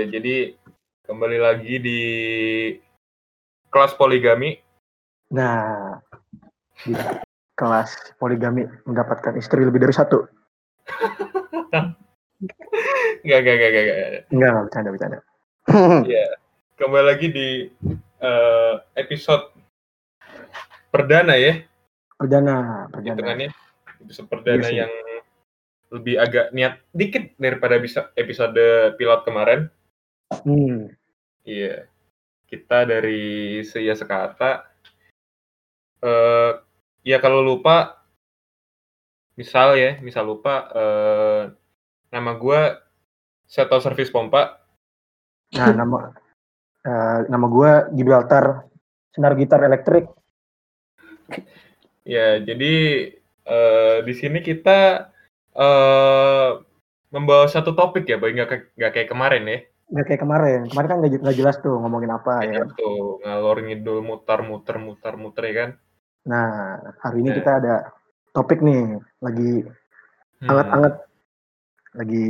ya jadi kembali lagi di kelas poligami. nah di kelas poligami mendapatkan istri lebih dari satu. Enggak, enggak, enggak, enggak, enggak. Enggak, bercanda, bercanda. Iya. Kembali lagi di eh, episode perdana ya, Perdana, perdana. hitungannya. Episode perdana Iya sih. yang lebih agak niat dikit daripada bisa episode pilot kemarin. Hmm, Iya. Kita dari Seya Sekata. Eh ya kalau lupa misal ya, misal lupa eh nama gua Seto Service Pompa. Nah, nama eh, nama gua Gibraltar senar gitar elektrik. Ya, jadi eh di sini kita eh membawa satu topik ya, Boy, nggak kayak nggak kayak kemarin ya. Nggak kayak kemarin. Kemarin kan nggak jelas tuh ngomongin apa ya. Kayak tuh ngalor ngidul mutar muter muter muter ya kan. Nah, hari ini Ya. kita ada topik nih lagi Hmm, anget-anget, lagi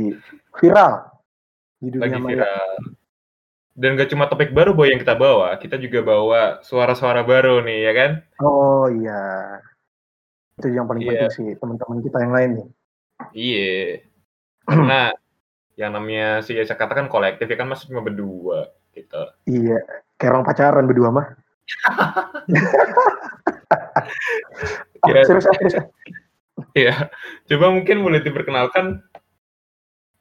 viral di dunia lagi maya. viral. Dan gak cuma topik baru boy yang kita bawa, kita juga bawa suara-suara baru nih ya kan. Oh iya, itu yang paling Iya. penting sih teman-teman kita yang lain nih. Iya. Karena yang namanya si Yesa katakan kolektif ya kan masih cuma berdua gitu. Iya, kayak orang pacaran berdua mah. Ah, Ya. serius, ah, serius. ah. Iya. Coba mungkin boleh diperkenalkan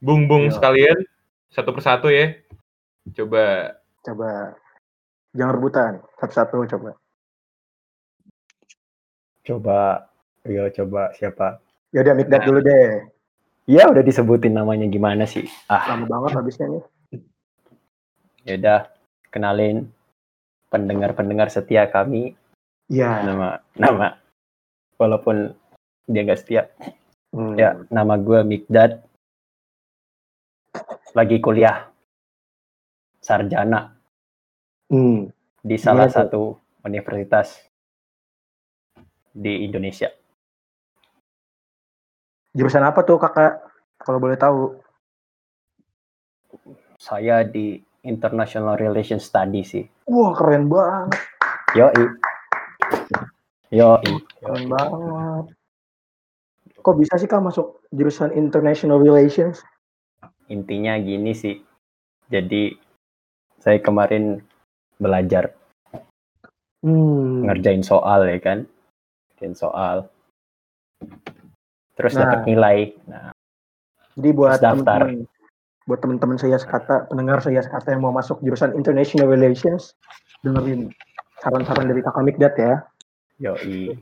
bung-bung Iya. sekalian satu persatu ya. Coba Coba, jangan rebutan, satu-satu coba. Coba, yo coba siapa? Ya udah Mikdad Nah. dulu deh. Ya udah disebutin namanya gimana sih? Ah, Lama banget habisnya nih. ya udah kenalin pendengar-pendengar setia kami. Iya. Nama nama walaupun dia gak setia. Hmm. Ya, nama gue Mikdad. Lagi kuliah sarjana Hmm. di salah Gimana tuh? satu universitas di Indonesia. Jurusan apa tuh kakak? Kalau boleh tahu. Saya di International Relations Study sih. Wah keren banget, Yoi. Yoi. keren banget. Kok bisa sih kak masuk jurusan International Relations? intinya gini sih. Jadi saya kemarin belajar Hmm. ngerjain soal ya kan, ngerjain soal. Terus Nah. dapat nilai. Nah, Jadi buat daftar. teman-teman, buat teman-teman saya sekata, pendengar saya sekata yang mau masuk jurusan International Relations, dengerin saran-saran dari kakak Mikdad ya. yoi.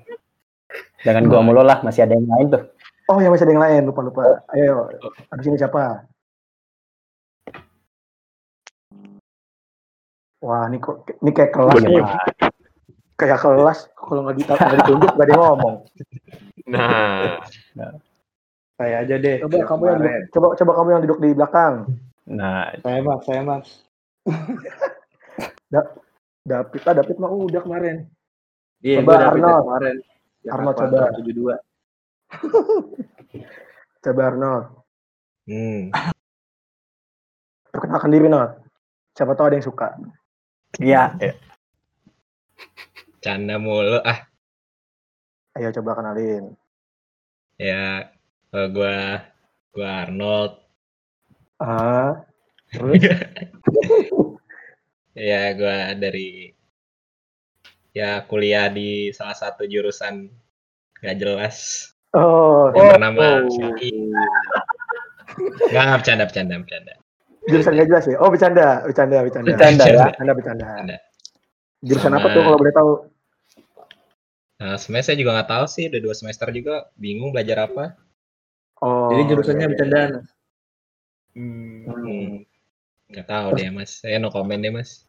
Jangan gua mulu lah, masih ada yang lain tuh. Oh ya masih ada yang lain, lupa lupa. Ayo, abis ini siapa? Wah, ini kok ini kayak kelas Iya, ya, kayak kelas. Kalau nggak dita- nggak ditunjuk nggak ada ngomong. nah Saya aja deh. Coba kamu yang duduk, coba coba kamu yang duduk di belakang. Nah, Saya mas, saya mas. David, ah David mah udah kemarin. Iya, Coba Arnold. kemarin. Arnold, Jakarta coba. 72. Coba Arnold, Hmm. perkenalkan diri Nol. Siapa tahu ada yang suka. iya. Canda mulu ah Ayo coba kenalin. ya eh, gua gua Arnold Ah, terus ya gua dari ya kuliah di salah satu jurusan gak jelas oh, yang bernama oh. Nggak, nggak bercanda bercanda bercanda jurusan nggak jelas ya? Oh bercanda, bercanda, bercanda. Bercanda ya. Bercanda, bercanda. Bercanda. Jurusan Sama- apa tuh kalau boleh tahu? Nah sebenarnya saya juga nggak tahu sih udah dua semester juga bingung belajar apa Oh. Jadi jurusannya iya, iya. bercandaan. hmm, Hmm, nggak tahu deh mas saya no comment deh mas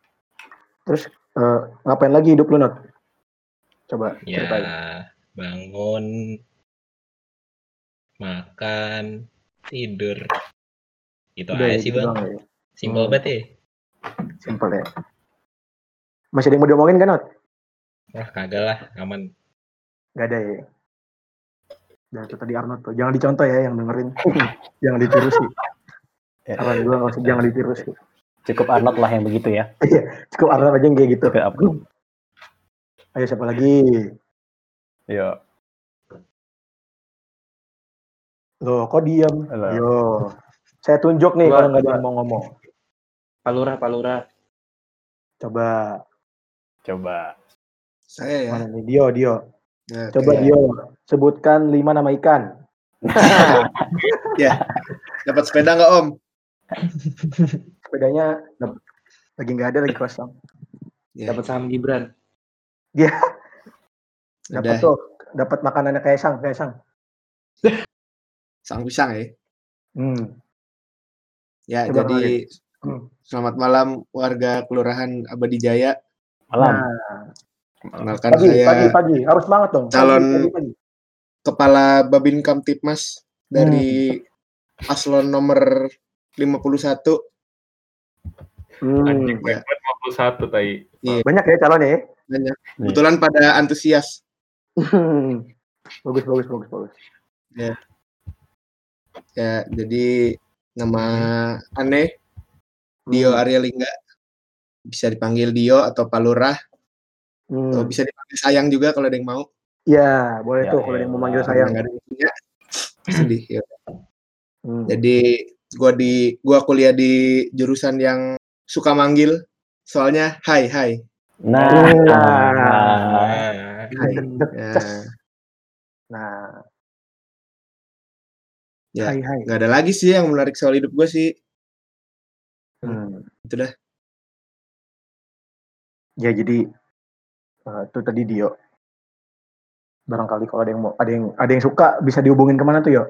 Terus eh, ngapain lagi hidup lu Not? Coba ya ceritain. bangun makan tidur itu Udah, aja sih bang ya. simpel Hmm. banget ya Simpel ya. Masih ada yang mau diomongin kan Not? wah kagak lah aman Gak ada ya. Dan itu tadi Arnold tuh. Jangan dicontoh ya yang dengerin. jangan ditiru sih. Ya. Saran gue nggak usah jangan ditiru sih. Cukup Arnold lah yang begitu ya. Cukup Arnold aja yang kayak gitu. Cukup Arnold. Ayo siapa lagi? Yo. Loh, kok diem? Halo. Yo. Saya tunjuk nih kalau nggak ada yang mau ngomong. Palura, Palura. Coba Coba. Saya ya. mana nih? Dio, Dio. Nah, Coba. Dio, sebutkan lima nama ikan. ya. Dapat sepeda nggak Om? Sepedanya lagi nggak ada lagi kosong. Ya. Dapat saham Gibran. Dapat Udah. tuh, dapat makanannya kayak sang, kayak sang. Sang pisang ya. Hmm. Ya, Coba jadi Hmm. selamat malam warga Kelurahan Abadi Jaya. Malam. Nah, Kenalkan pagi, saya pagi, pagi. Harus banget dong. Pagi, calon- pagi, pagi. Kepala Babin Kamtipmas dari Hmm. Paslon nomor 51. Hmm. Anjing, ya. banget 51 tai. Banyak ya calon ya. Banyak. Kebetulan pada antusias. Hmm. bagus, bagus, bagus, bagus. Ya, jadi nama aneh Dio Hmm. Arya Lingga. Bisa dipanggil Dio atau Palurah, Hmm. atau bisa dipanggil Sayang juga kalau ada yang mau. Ya, boleh Ya, tuh kalau ada yang mau manggil elah. sayang. Nggak ada yang punya. Sedih. ya. Hmm. Jadi gua di gua kuliah di jurusan yang suka manggil. Soalnya hai hai. Nah. Nah. Nah, Hai. Ya, Nah, Ya. hai hai. nggak ada lagi sih yang menarik soal hidup gue sih. Hmm. Itu dah. Ya jadi eh, itu tadi Dio. Barangkali kalau ada yang mau ada yang ada yang suka bisa dihubungin ke mana tuh yo?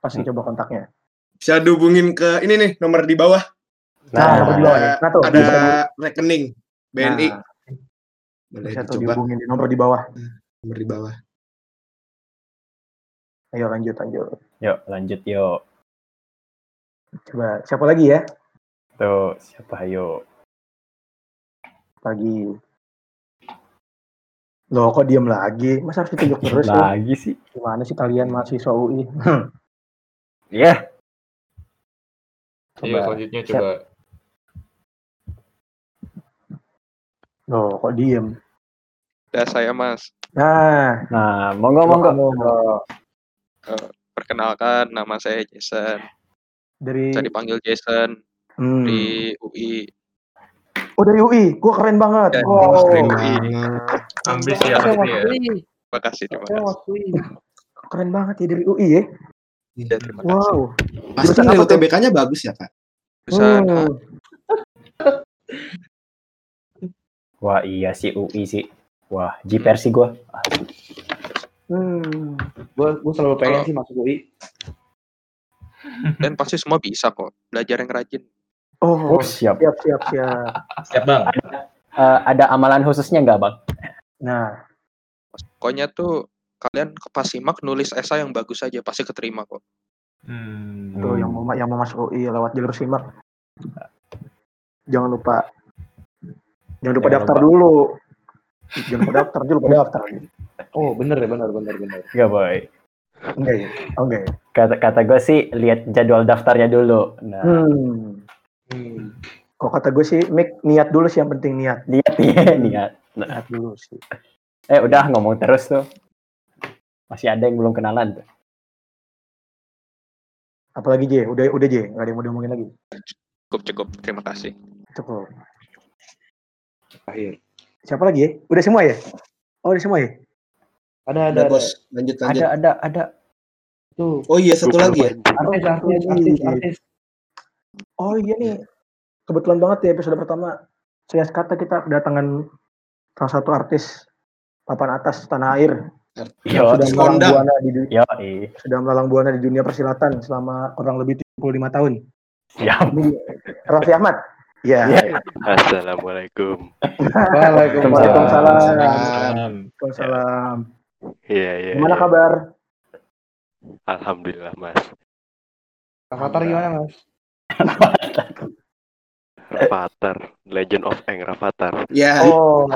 Pasti Hmm. coba kontaknya. Bisa dihubungin ke ini nih nomor di bawah. Nah, Nah, nomor di bawah nih. Nah, tuh, ada bisa, rekening BNI. Nah, Boleh bisa tuh dihubungin di nomor di bawah. nomor di bawah. Ayo lanjut lanjut. Yuk, lanjut yuk. Coba siapa lagi ya? Tuh, siapa ayo? Pagi. Loh kok diem lagi? Masa harus ditunjuk terus? Lagi sih. Gimana sih kalian mahasiswa UI? Ya. Ayo Coba. selanjutnya coba. Loh kok diem? Ya saya Mas. Nah, Nah, monggo monggo. monggo. Perkenalkan nama saya Jason. Dari Saya dipanggil Jason hmm. di UI. Oh dari UI, gua keren banget. Ya, wow. dari Keren UI. Ambis ya ya. Terima kasih, terima kasih. Keren banget ya dari UI ya. Ya, terima kasih. Wow. Pasti Jurusan nilai? UTBK-nya bagus ya, Kak? Jurusan Hmm. Wah, iya sih UI sih. Wah, jiper sih gua. Hmm. Gue gue selalu pengen Kalau- sih masuk UI. dan pasti semua bisa kok. Belajar yang rajin. Oh, Oh, siap. siap siap siap. Siap bang. Eh, ada amalan khususnya nggak, Bang? Nah, Pokoknya tuh kalian ke pas simak nulis esai yang bagus aja pasti keterima kok. Hmm. tuh yang mau yang mau masuk UI lewat jalur simak. Jangan lupa. Jangan lupa Jangan daftar lupa. dulu. Jangan lupa daftar, jangan lupa daftar. Oh bener ya bener bener bener. Boy. Enggak ya? Oh, enggak ya? Kata kata gue sih lihat jadwal daftarnya dulu. Nah, Hmm. Hmm. Kok kata gue sih, Mik, niat dulu sih yang penting niat. ya, lihat. Nah, Niat dulu sih. eh udah ngomong terus tuh. Masih ada yang belum kenalan tuh. Apalagi J, udah udah J, nggak ada yang mau diomongin lagi. Cukup cukup. Terima kasih. Cukup. Akhir. Siapa lagi ya? Udah semua ya? Oh, udah semua ya? Ada ada ada. bos. Lanjut, lanjut. Ada ada ada. Tuh. Oh iya, satu lagi ya. Artis artis artis artis. Oh iya nih, kebetulan banget ya episode pertama. Saya kata kita kedatangan salah satu artis papan atas tanah air Yo, sudah Artis melalang buana di du- yo, sudah melalang buana di dunia persilatan selama kurang lebih 75 tahun. Siap. Ini Raffi Ahmad. Ya. Iya. Assalamualaikum. Waalaikumsalam. Waalaikumsalam. Waalaikumsalam. Iya, iya. Gimana iya. kabar? Alhamdulillah, Mas. Avatar gimana mas? Rafathar, Legend of Aang Rafathar. Ya, Oh,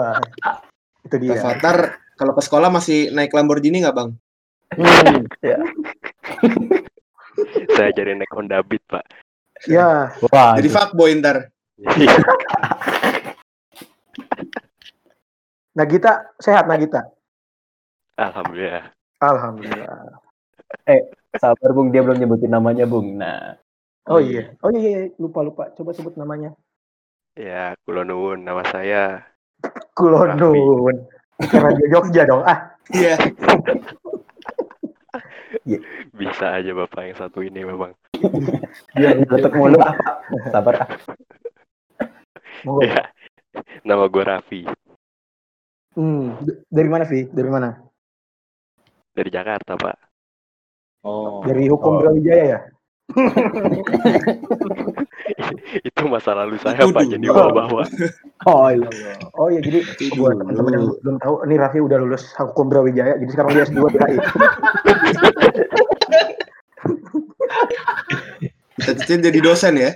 itu dia. Avatar kalau ke sekolah masih naik Lamborghini nggak, Bang? Hmm, ya. Saya jadi naik Honda Beat, Pak. Ya, Wah, Jadi fuckboy ntar. Nagita sehat Nagita. Alhamdulillah. Alhamdulillah. sabar Bung, dia belum nyebutin namanya Bung. Nah, Oh iya. Oh iya, iya, lupa lupa. Coba sebut namanya. Ya, kulonun nama saya. Kulonun. Radio Jogja dong. Ah, Iya. Bisa aja Bapak yang satu ini memang. dia letuk mulu Pak. Sabar ah. Ya. Nama gue Raffi Hmm, d- dari mana Vi? Dari mana? dari Jakarta, Pak. Oh. Dari hukum Oh. Brawijaya ya? Itu masa lalu saya, Itu Pak. Jadi bawa-bawa. Oh iya. Oh iya, jadi buat teman-teman yang belum tahu, ini Raffi udah lulus hukum Brawijaya, jadi sekarang dia S2 di HI. Cita-cita jadi dosen ya.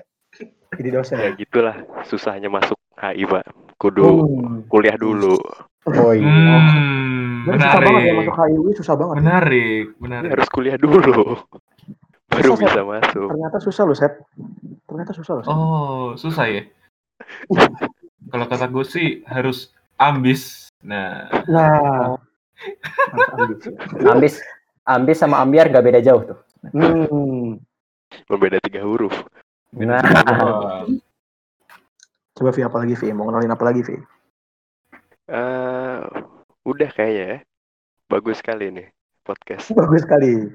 Jadi dosen Ya gitulah susahnya masuk HI, Pak. Kudu Hmm. kuliah dulu. Oh iya. Hmm, Dan susah banget ya menarik. masuk HI susah banget. Menarik, Ini menarik. harus kuliah dulu. Baru Susah, bisa masuk. Ternyata susah loh, Set. Ternyata susah loh, Set. Oh, susah ya. Kalau kata gue sih harus ambis. Nah, Nah. Ambis. Ambis, ambis sama ambiar gak beda jauh tuh. Hmm. Membeda tiga huruf. Nah, Coba Vi apa lagi Vi? Mau kenalin apa lagi Vi? Eh, udah kayaknya ya. Bagus sekali nih podcast. Bagus sekali.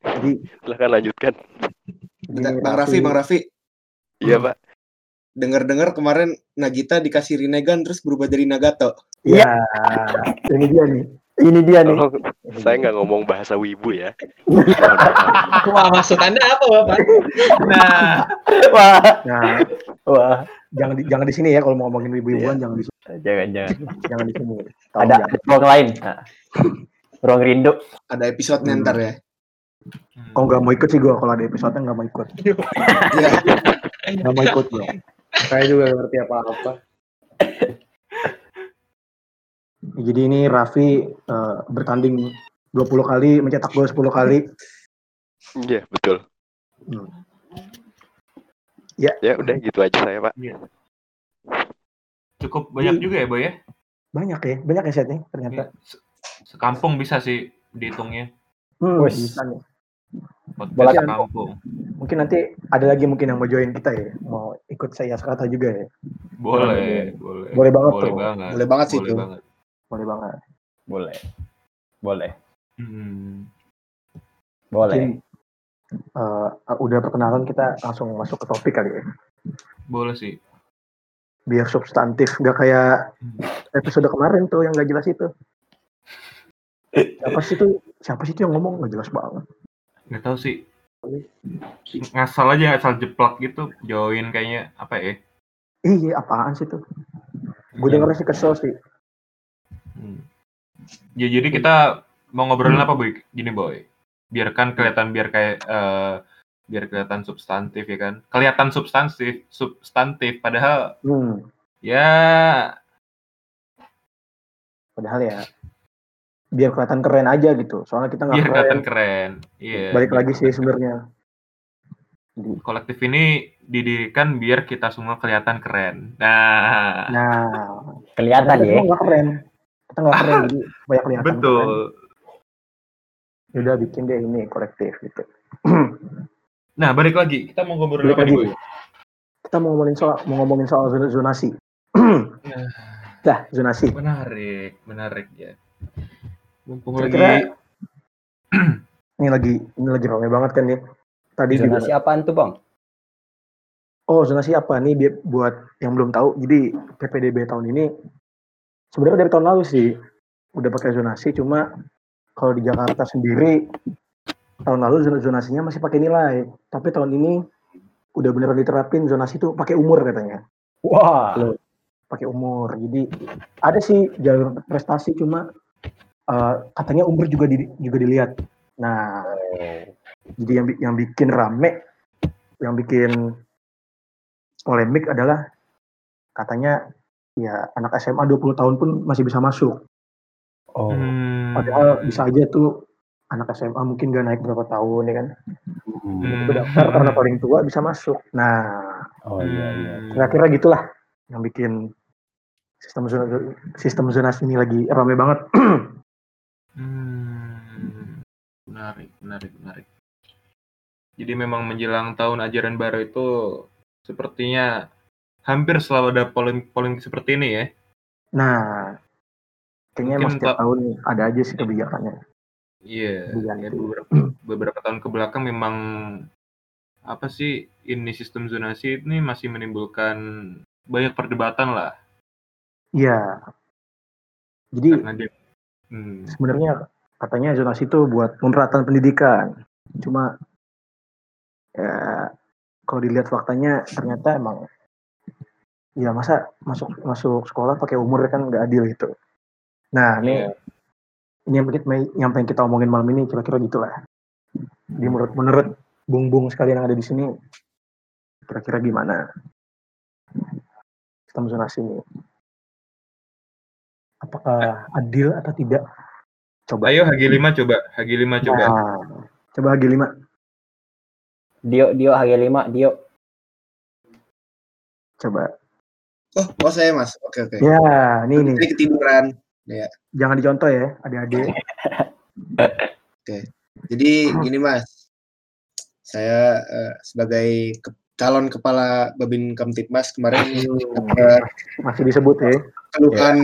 Jadi, Silahkan lanjutkan. Bang Raffi, Bang Raffi. Iya, Pak. Dengar-dengar kemarin Nagita dikasih Rinnegan terus berubah jadi Nagato. Ya, ini dia nih. ini dia nih. Tolong saya nggak ngomong bahasa wibu ya. Wah, maksud Anda apa, Bapak? nah, Wah, Nah, wah. jangan di, jangan di sini ya kalau mau ngomongin ibu-ibuan jangan di sini. Jangan, jangan. Jangan di sini. Tolong Ada, ruang lain. Nah. Ruang rindu. Ada episode-nya Hmm. ntar ya. Oh nggak mau ikut sih gua kalau ada episode nggak mau ikut. Iya. Nggak mau ikut gua. Saya juga nggak ngerti apa-apa. Jadi ini Raffi eh, bertanding 20 kali, mencetak gol 10 kali. Iya, betul. Hmm. Ya. Ya udah gitu aja saya, Pak. cukup banyak juga ya, Boy ya. Banyak ya, banyak ya setnya ternyata. Se- Sekampung bisa sih dihitungnya. Hmm, bisa nih. Podcast Bola sekampung. Mungkin nanti ada lagi mungkin yang mau join kita ya, mau ikut saya sekata juga ya. Boleh, boleh. Boleh banget boleh tuh. Banget. Boleh banget sih boleh itu. banget. Boleh banget. Boleh. Boleh. Hmm. Boleh. Mungkin eh, udah perkenalan kita langsung masuk ke topik kali ya. Boleh sih. Biar substantif, nggak kayak episode kemarin tuh yang nggak jelas itu. Siapa sih itu? Siapa sih itu yang ngomong nggak jelas banget? Nggak tahu sih. Ngasal aja, asal jeplak gitu. Join kayaknya apa ya? Iya, apaan sih tuh? Gue denger sih kesel sih. Hmm. Ya jadi kita mau ngobrolin apa boy? Gini boy, biarkan kelihatan biar kayak eh, biar kelihatan substantif ya kan? Kelihatan substantif, substantif. Padahal Hmm, ya padahal ya biar kelihatan keren aja gitu. Soalnya kita nggak kelihatan keren. Iya. Balik lagi sih sebenarnya. Kolektif ini didirikan biar kita semua kelihatan keren. Nah, Nah, Kelihatan kita ya. nggak keren. Kita nggak keren jadi banyak kelihatan. betul. keren. Udah bikin deh ini kolektif gitu. Nah, balik lagi. Kita mau ngobrolin Balik apa boy? kita mau ngomongin soal mau ngomongin soal zon- zonasi. Nah. Dah, zonasi. Menarik, menarik ya. Mumpung Kira-kira- lagi Ini lagi ini lagi ramai banget kan nih. Tadi juga Zonasi apaan tuh, Bang? Oh, zonasi apa nih biar buat yang belum tahu. Jadi PPDB tahun ini sebenarnya dari tahun lalu sih udah pakai zonasi cuma kalau di Jakarta sendiri tahun lalu zona- zonasinya masih pakai nilai, tapi tahun ini udah beneran diterapin zonasi itu pakai umur katanya. Wah. Pakai umur. Jadi ada sih jalur prestasi cuma eh, katanya umur juga di- juga dilihat. Nah, jadi yang yang bikin rame yang bikin polemik adalah katanya ya anak SMA 20 tahun pun masih bisa masuk Oh. Hmm. padahal bisa aja tuh anak SMA mungkin gak naik berapa tahun ya kan. Hmm. Hmm. Karena paling tua bisa masuk. Nah, Oh iya iya. Hmm. kira-kira gitulah yang bikin sistem zona sistem zonasi ini lagi rame banget. Menarik, menarik, menarik. Jadi memang menjelang tahun ajaran baru itu sepertinya hampir selalu ada polemik-polemik seperti ini ya. Nah, kayaknya emang Mungkin setiap tahun ada aja sih kebijakannya. Iya, ya beberapa, beberapa tahun ke belakang memang apa sih ini sistem zonasi ini masih menimbulkan banyak perdebatan lah Iya. Jadi dia hmm, sebenarnya katanya zonasi itu buat pemerataan pendidikan. Cuma ya kalau dilihat faktanya ternyata emang ya masa masuk masuk sekolah pakai umur kan nggak adil gitu. Nah ini ini yang yang pengen kita omongin malam ini kira-kira gitulah. Di menurut menurut bung-bung sekalian yang ada di sini kira-kira gimana sistem zonasi ini? Apakah adil atau tidak? Coba. ayo HG5 coba HG5 coba Nah, coba H5. Dio Dio HG5 Dio. Coba. Oh, oh saya mas. Oke oke. Ya, ini nih. Ini ketiduran. Jangan dicontoh ya, adik-adik. Jadi gini mas, saya eh, sebagai ke- calon kepala Babin Kamtipmas kemarin Masih disebut ya. keluhan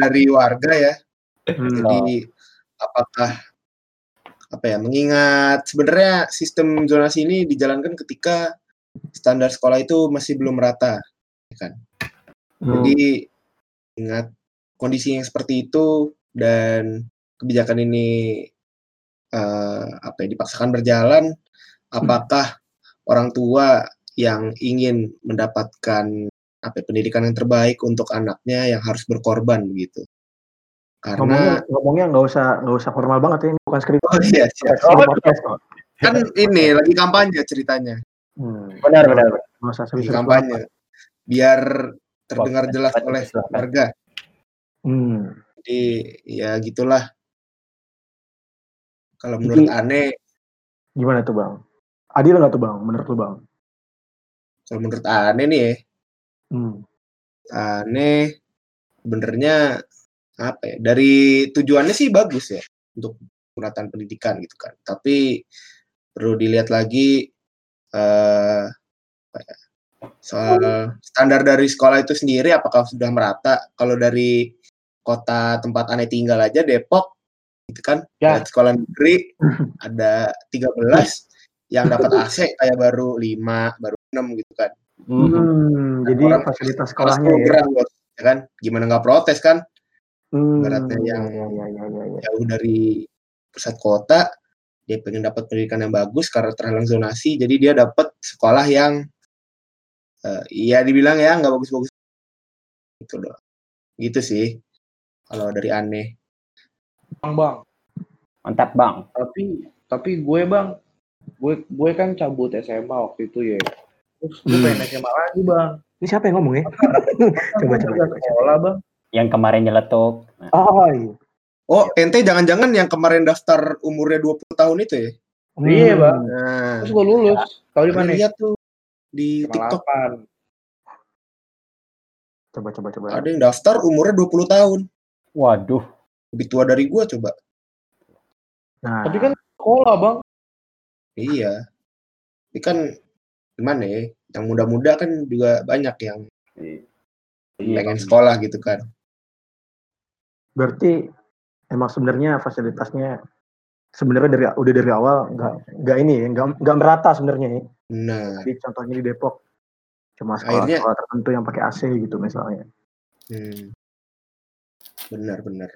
dari warga ya. Hmm. Jadi apakah apa ya mengingat sebenarnya sistem zonasi ini dijalankan ketika standar sekolah itu masih belum rata, ya kan? Hmm. Jadi ingat kondisi yang seperti itu dan kebijakan ini eh, apa ya dipaksakan berjalan, apakah orang tua yang ingin mendapatkan apa ya, pendidikan yang terbaik untuk anaknya yang harus berkorban begitu? Ngomongnya Karena ngomongnya nggak usah nggak usah formal banget ya, ini bukan skrip. oh iya. Ini podcast kok. kan ini lagi kampanye ceritanya, Hmm. Benar benar. Nggak usah lagi kampanye biar terdengar jelas oleh warga. Hmm. Jadi ya gitulah. Kalau menurut Jadi- aneh Gimana tuh bang? Adil nggak tuh bang? Menurut lu bang? kalau menurut aneh nih ya, Hmm. aneh sebenarnya apa ya dari tujuannya sih bagus ya untuk pemerataan pendidikan gitu kan tapi perlu dilihat lagi eh apa ya, soal standar dari sekolah itu sendiri apakah sudah merata kalau dari kota tempat aneh tinggal aja Depok gitu kan Ya. ada sekolah negeri ada 13 yang dapat AC kayak baru 5 baru 6 gitu kan Hmm. Hmm, jadi orang fasilitas sekolahnya ya. program bos ya kan gimana nggak protes kan Hmm. ibaratnya yang- ya, ya, ya, ya, ya. jauh dari pusat kota dia pengen dapat pendidikan yang bagus karena terhalang zonasi jadi dia dapat sekolah yang eh, iya dibilang ya nggak bagus-bagus gitu loh gitu sih kalau dari aneh Bang, bang. Mantap bang. Tapi tapi gue bang, gue gue kan cabut SMA waktu itu ya. Terus gue Hmm. pengen SMA lagi bang. Ini siapa yang ngomong ya? Coba, nggak coba. sekolah bang. Yang kemarin nyeletuk. Nah, Oh iya. oh ente jangan-jangan yang kemarin daftar umurnya 20 tahun itu ya Hmm. Iya, Bang. nah Terus gue lulus. Tahu di mana? lihat tuh di TikTok. Coba, coba, coba. ada yang daftar umurnya 20 tahun Waduh. lebih tua dari gua coba Nah, Tapi kan sekolah bang. iya ini kan gimana ya yang muda-muda kan juga banyak yang Iya, pengen sekolah gitu kan berarti emang sebenarnya fasilitasnya sebenarnya dari udah dari awal nggak nggak ini ya nggak nggak merata sebenarnya ya. nah Jadi contohnya di Depok cuma sekolah, Akhirnya- sekolah tertentu yang pakai AC gitu misalnya. Hmm. Benar, benar.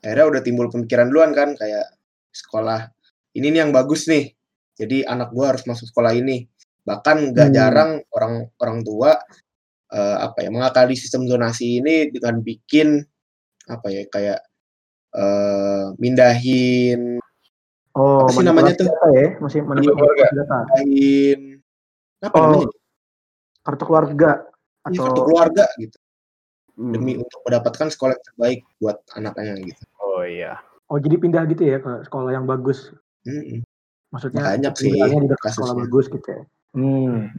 Akhirnya udah timbul pemikiran duluan kan kayak sekolah ini nih yang bagus nih. Jadi anak gua harus masuk sekolah ini. Bahkan nggak Hmm. jarang orang orang tua eh, apa ya mengakali sistem zonasi ini dengan bikin apa ya kayak eh mindahin Oh, Apa sih namanya manipulasi data ya, masih manipulasi data. mindahin apa Oh, namanya? Kartu keluarga Iya, atau kartu keluarga gitu Hmm. demi untuk mendapatkan sekolah yang terbaik buat anaknya gitu. Oh iya. Oh jadi pindah gitu ya ke sekolah yang bagus. Mm-mm. Maksudnya Banyak sih di dekat sekolah bagus gitu ya. Hmm.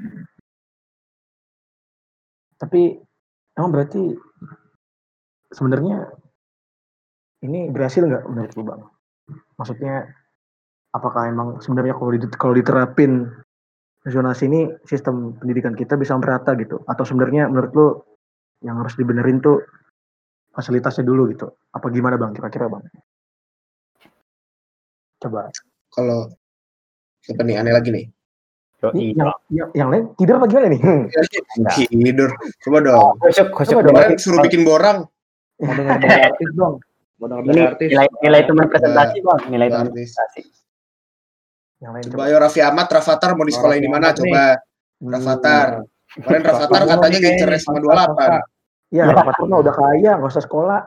Tapi emang berarti sebenarnya ini berhasil nggak menurut lu bang? Maksudnya apakah emang sebenarnya kalau di- kalau diterapin zonasi ini sistem pendidikan kita bisa merata gitu? Atau sebenarnya menurut lu yang harus dibenerin tuh fasilitasnya dulu gitu? Apa gimana bang? Kira-kira bang? Coba. Kalau siapa nih aneh lagi nih? Ini yang, yang, yang lain tidur apa gimana nih? Tidur. Coba dong. Khusyuk, khusyuk Coba dulu. Kemarin suruh bikin borang. Mau denger dari artis dong. Mau denger dari Ini artis. nilai nilai teman presentasi bang, nilai teman Artis. presentasi. Yang lain Coba ayo Raffi Ahmad, Rafathar mau di sekolah di mana? Coba Hmm. Rafathar. Kemarin Rafathar katanya SMA swasta, 28. Ya, Rafathar mah udah kaya, nggak usah sekolah.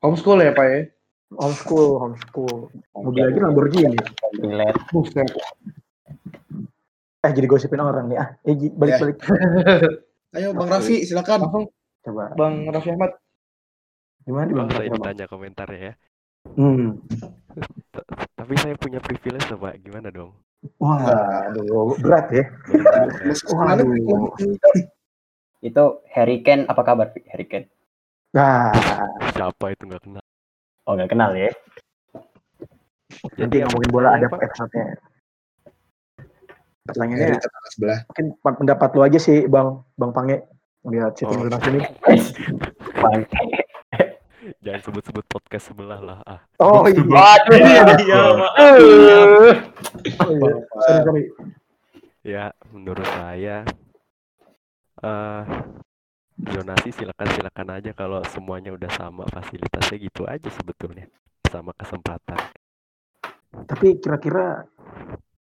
Homeschool ya Pak ya? Homeschool, homeschool. Mobil lagi Lamborghini. Nilai. Buset. Eh, jadi gosipin orang nih. Ah, eh, balik-balik. Ayo Bang Raffi, silakan. Langsung Coba. Bang Raffi Ahmad. Gimana nih, Bang? Kira-kira, Bang? tanya komentarnya ya. Hmm. Tapi saya punya privilege loh, Pak. Gimana dong? Wah, aduh, berat ya. Ke mana? Waduh. Itu Harry Kane, apa kabar? Harry Kane? Nah, Siapa itu nggak kenal? Oh nggak kenal ya? nanti ngomongin bola ada episode-nya. Pertanyaannya sebelah. mungkin pendapat lu aja sih, Bang, Bang Pange. Lihat si Oh. tim Lunas ini. Jangan sebut-sebut podcast sebelah lah. Ah, Oh iya. Waduh. Iya, maaf. Oh, iya. Sorry, sorry. ya menurut saya eh zonasi silakan silakan aja kalau semuanya udah sama fasilitasnya gitu aja sebetulnya sama kesempatan. Tapi kira-kira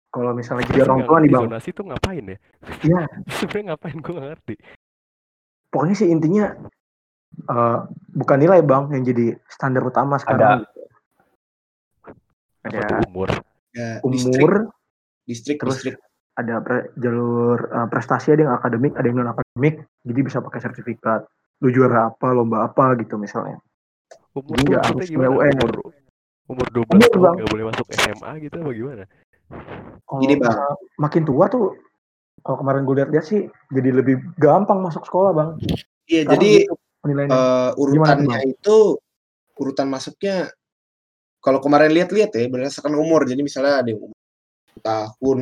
kalau misalnya jadi orang tua nih, Bang. zonasi tuh ngapain ya? Iya. Sebenarnya ngapain gue ngerti. Pokoknya sih intinya eh, bukan nilai, Bang, yang jadi standar utama sekarang. Ada tuh umur? Ya, distrik, umur, distrik, terus distrik. ada pre- jalur eh, prestasi ada yang akademik ada yang non akademik jadi bisa pakai sertifikat lu juara apa lomba apa gitu misalnya Umur Jadi maksudnya harus gimana? UN. Umur umur 12 Umur, tahun Bang. nggak boleh masuk SMA gitu apa gimana? kalau Gini, Bang. makin tua tuh kalau kemarin gue lihat-lihat sih jadi lebih gampang masuk sekolah bang Iya, Sekarang jadi gitu eh, urutannya itu urutan masuknya kalau kemarin lihat-lihat ya berdasarkan umur. Jadi misalnya ada yang umur tahun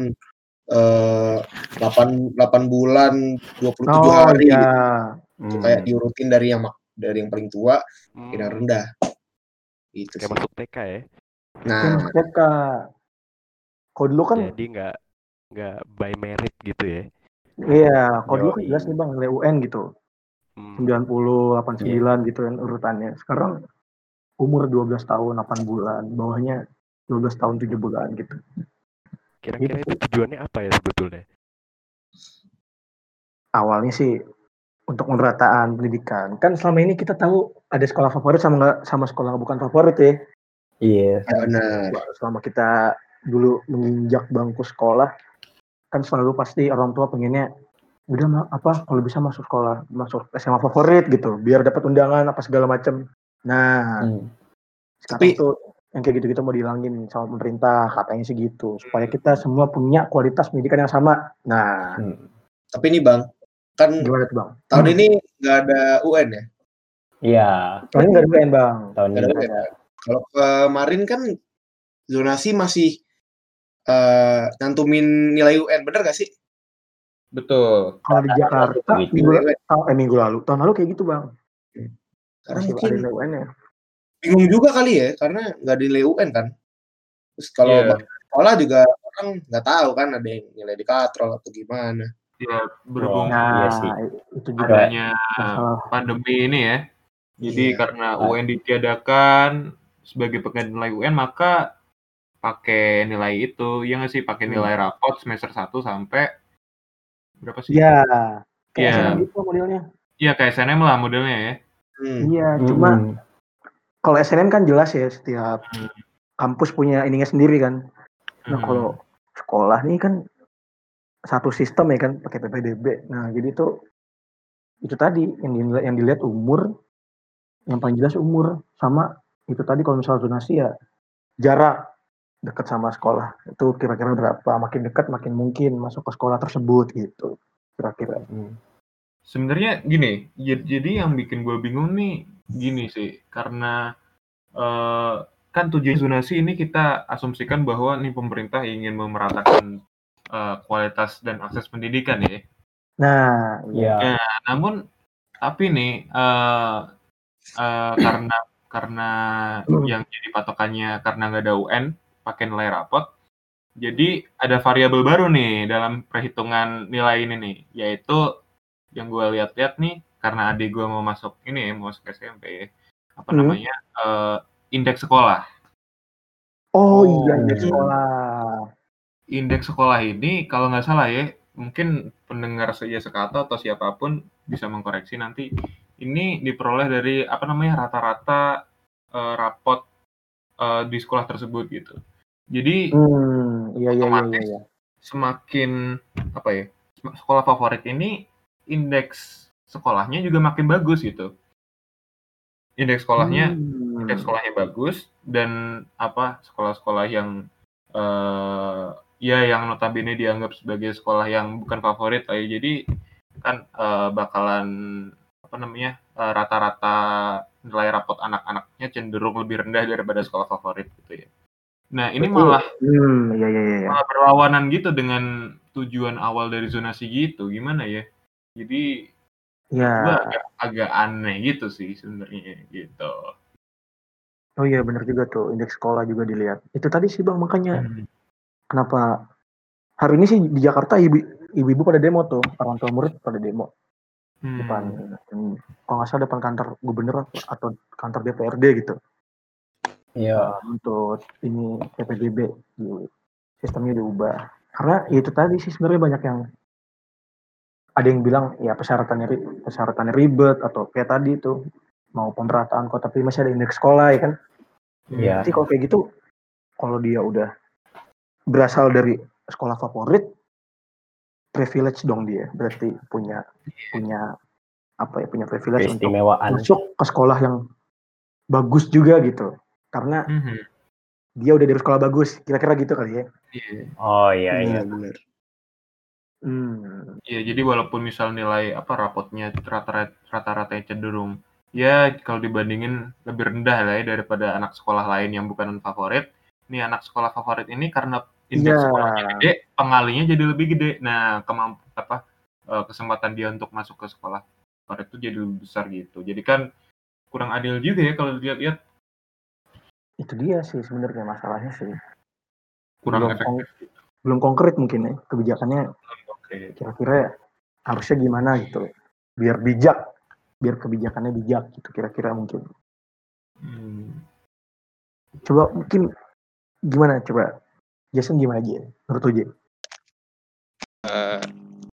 eh 8 8 bulan 27 oh hari iya gitu. Itu kayak diurutin dari yang mak- dari yang paling tua Hmm, ke yang rendah. Itu kayak sih. masuk TK ya. Nah, yang TK kalau dulu kan Jadi nggak nggak by merit gitu ya. iya kalau dulu kan jelas nih bang nilai UN gitu Hmm. 90 89 gitu kan urutannya sekarang umur 12 tahun 8 bulan bawahnya 12 tahun 7 bulan gitu Kira-kira Gitu. itu tujuannya apa ya sebetulnya? awalnya sih untuk pemerataan pendidikan kan selama ini kita tahu ada sekolah favorit sama nggak sama sekolah bukan favorit ya Iya. ya benar. selama kita dulu menginjak bangku sekolah kan selalu pasti orang tua pengennya udah ma- apa kalau bisa masuk sekolah masuk SMA favorit gitu biar dapat undangan apa segala macam nah Hmm. sekarang Tapi- tuh yang kayak gitu-gitu mau dihilangin sama pemerintah katanya sih gitu supaya kita semua punya kualitas pendidikan yang sama nah Hmm. Tapi ini Bang, kan gimana tuh bang tahun ini nggak ada UN ya. Iya. soalnya nggak ada UN bang Tahun ini ada UN. Kalau kemarin kan zonasi masih eh nyantumin nilai UN, bener gak sih? Betul. kalau di Jakarta Gitu. minggu, oh, eh, minggu lalu tahun lalu kayak gitu bang Karena masih mungkin ada nilai UN ya bingung juga kali ya, karena nggak nilai UN kan. Terus kalau bak- sekolah juga orang nggak tahu kan ada yang nilai di katrol atau gimana. Ya, berhubung nah Iya sih. itu juga adanya masalah pandemi ini ya. Jadi Iya. karena UN ditiadakan sebagai pengganti nilai UN maka pakai nilai itu. Ya nggak sih pakai nilai rapot semester 1 sampai berapa sih? Iya, kayak Iya. SNM gitu modelnya. Iya kayak SNM lah modelnya ya. Hmm. Iya, cuma Hmm. kalau SNM kan jelas ya setiap Hmm. kampus punya ininya sendiri kan. Nah Hmm. kalau sekolah nih kan satu sistem ya kan pakai PPDB. Nah jadi itu itu tadi yang dinilai, yang dilihat umur, yang paling jelas umur sama itu tadi kalau misalnya zonasi ya jarak dekat sama sekolah. Itu kira-kira berapa? Makin dekat makin mungkin masuk ke sekolah tersebut gitu kira-kira. Sebenarnya gini, jadi yang bikin gue bingung nih gini sih, karena eh, kan tujuan zonasi ini kita asumsikan bahwa nih pemerintah ingin memeratakan eh, kualitas dan akses pendidikan ya. nah Ya. Nah, namun tapi nih eh eh, karena karena yang jadi patokannya karena nggak ada UN pakai nilai rapot, jadi ada variabel baru nih dalam perhitungan nilai ini nih, yaitu yang gue lihat-lihat nih karena adik gue mau masuk ini ya, mau masuk SMP ya, apa Hmm. namanya eh, indeks sekolah. oh, Oh. iya indeks sekolah Indeks sekolah ini kalau nggak salah ya, mungkin pendengar saja sekata atau siapa pun bisa mengkoreksi nanti. Ini diperoleh dari apa namanya rata-rata eh, rapot eh, di sekolah tersebut gitu. Jadi hmm iya iya iya iya, iya. semakin apa ya sekolah favorit ini indeks sekolahnya juga makin bagus gitu. Indeks sekolahnya Hmm. indeks sekolahnya bagus dan apa sekolah-sekolah yang eh ya yang notabene dianggap sebagai sekolah yang bukan favorit ya. jadi kan eh, bakalan apa namanya eh, rata-rata nilai rapot anak-anaknya cenderung lebih rendah daripada sekolah favorit gitu ya. Nah ini Berarti- malah hmm iya iya iya malah berlawanan gitu dengan tujuan awal dari zonasi gitu gimana ya? Jadi ya agak, agak aneh gitu sih sebenarnya gitu. oh iya benar juga tuh. Indeks sekolah juga dilihat. Itu tadi sih bang makanya. Kenapa hari ini sih di Jakarta ibu ibu-ibu pada demo tuh. Orang tua murid pada demo. Hmm. depan hmm, kalau nggak salah depan kantor gubernur atau kantor DPRD gitu Iya. untuk ini PPDB sistemnya diubah. Karena ya itu tadi sih sebenarnya banyak yang ada yang bilang ya persyaratannya persyaratannya ribet atau kayak tadi itu mau pemerataan kok tapi masih ada indeks sekolah ya kan? Iya. Nanti kalau kayak gitu kalau dia udah berasal dari sekolah favorit privilege dong dia. Berarti punya punya apa ya punya privilege untuk masuk ke sekolah yang bagus juga gitu karena Mhm. dia udah dari sekolah bagus kira-kira gitu kali ya Iya. Oh iya iya. Iya benar. hmm. Iya, jadi walaupun misal nilai apa rapotnya rata-rata rata-ratanya cenderung ya kalau dibandingin lebih rendah lah ya daripada anak sekolah lain yang bukan favorit. Ini anak sekolah favorit ini karena indeks Iya. sekolahnya gede, pengalinya jadi lebih gede. Nah, kemampu apa eh, kesempatan dia untuk masuk ke sekolah favorit itu jadi lebih besar gitu. Jadi kan kurang adil juga ya kalau dilihat-lihat itu dia sih sebenarnya masalahnya sih kurang belum, efektif. kon- belum konkret mungkin ya kebijakannya Oke. kira-kira harusnya gimana gitu biar bijak biar kebijakannya bijak gitu kira-kira mungkin Hmm. coba mungkin gimana coba Jason gimana aja menurut Jay? Eh,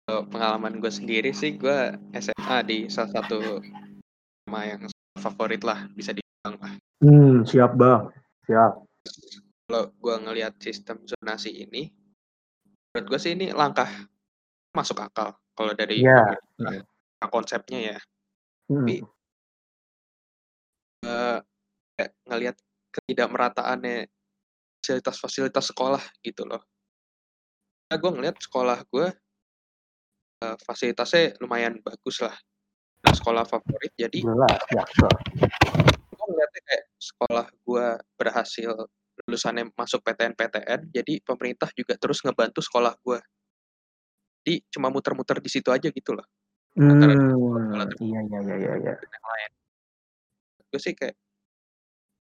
kalau pengalaman gue sendiri sih gue SMA di salah satu sama yang favorit lah bisa dibilang lah. hmm siap bang siap Kalau gue ngelihat sistem zonasi ini, menurut gue sih ini langkah masuk akal kalau dari Iya, pemerintah, konsepnya ya. Hmm. Tapi kayak ngelihat ketidakmerataannya fasilitas-fasilitas sekolah gitu loh. Nah, gue ngelihat sekolah gue eh, fasilitasnya lumayan bagus lah. Nah, sekolah favorit jadi jelas kayak sekolah gue berhasil lulusannya masuk PTN-PTN, jadi pemerintah juga terus ngebantu sekolah gue. Jadi cuma muter-muter di situ aja gitu loh. Antara hmm iya iya iya iya iya yang lain. Gue sih kayak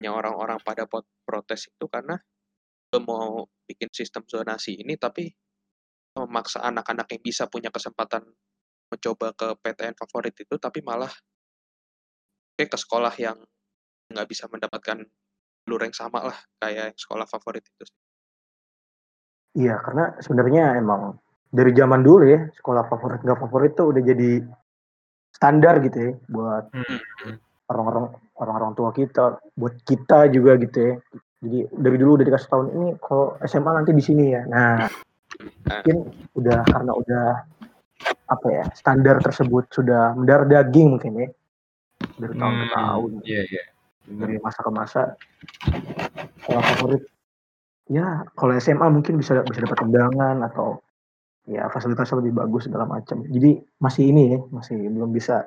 yang orang-orang pada protes itu karena lo mau bikin sistem zonasi ini tapi memaksa anak-anak yang bisa punya kesempatan mencoba ke PTN favorit itu tapi malah kayak ke sekolah yang nggak bisa mendapatkan jalur yang sama lah kayak yang sekolah favorit itu. Iya, karena sebenarnya emang dari zaman dulu ya sekolah favorit nggak favorit tuh udah jadi standar gitu ya buat Hmm. orang-orang orang-orang tua kita, buat kita juga gitu ya. Jadi dari dulu udah dikasih tahun ini kalau SMA nanti di sini ya. Nah, mungkin udah karena udah apa ya standar tersebut sudah mendarah daging mungkin ya dari tahun ke Hmm, tahun. Iya, iya. Dari masa ke masa sekolah favorit. Ya kalau SMA mungkin bisa bisa dapat undangan atau ya fasilitasnya lebih bagus segala macam. Jadi masih ini ya masih belum bisa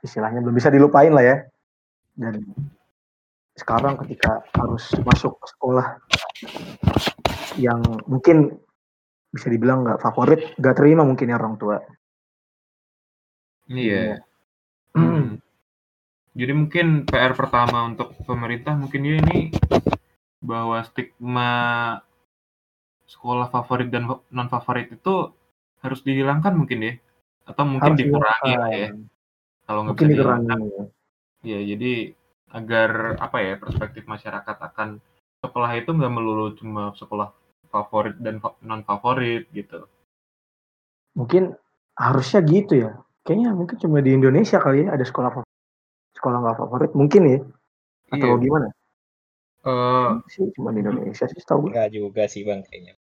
istilahnya belum bisa dilupain lah ya. Dan sekarang ketika harus masuk ke sekolah yang mungkin bisa dibilang nggak favorit nggak terima mungkin ya orang tua. Iya. Hmm. Jadi mungkin PR pertama untuk pemerintah mungkin ya ini bahwa stigma sekolah favorit dan non favorit itu harus dihilangkan mungkin ya? Atau mungkin Harus dikurangi lah ya? kalau nggak bisa dikurangi dihilangkan ya jadi agar apa ya perspektif masyarakat akan sekolah itu nggak melulu cuma sekolah favorit dan non favorit gitu. Mungkin harusnya gitu ya. Kayaknya mungkin cuma di Indonesia kali ya ada sekolah favorit sekolah nggak favorit mungkin ya atau Iya. gimana Eh, sih cuma di Indonesia sih tahu gue Enggak juga sih bang kayaknya.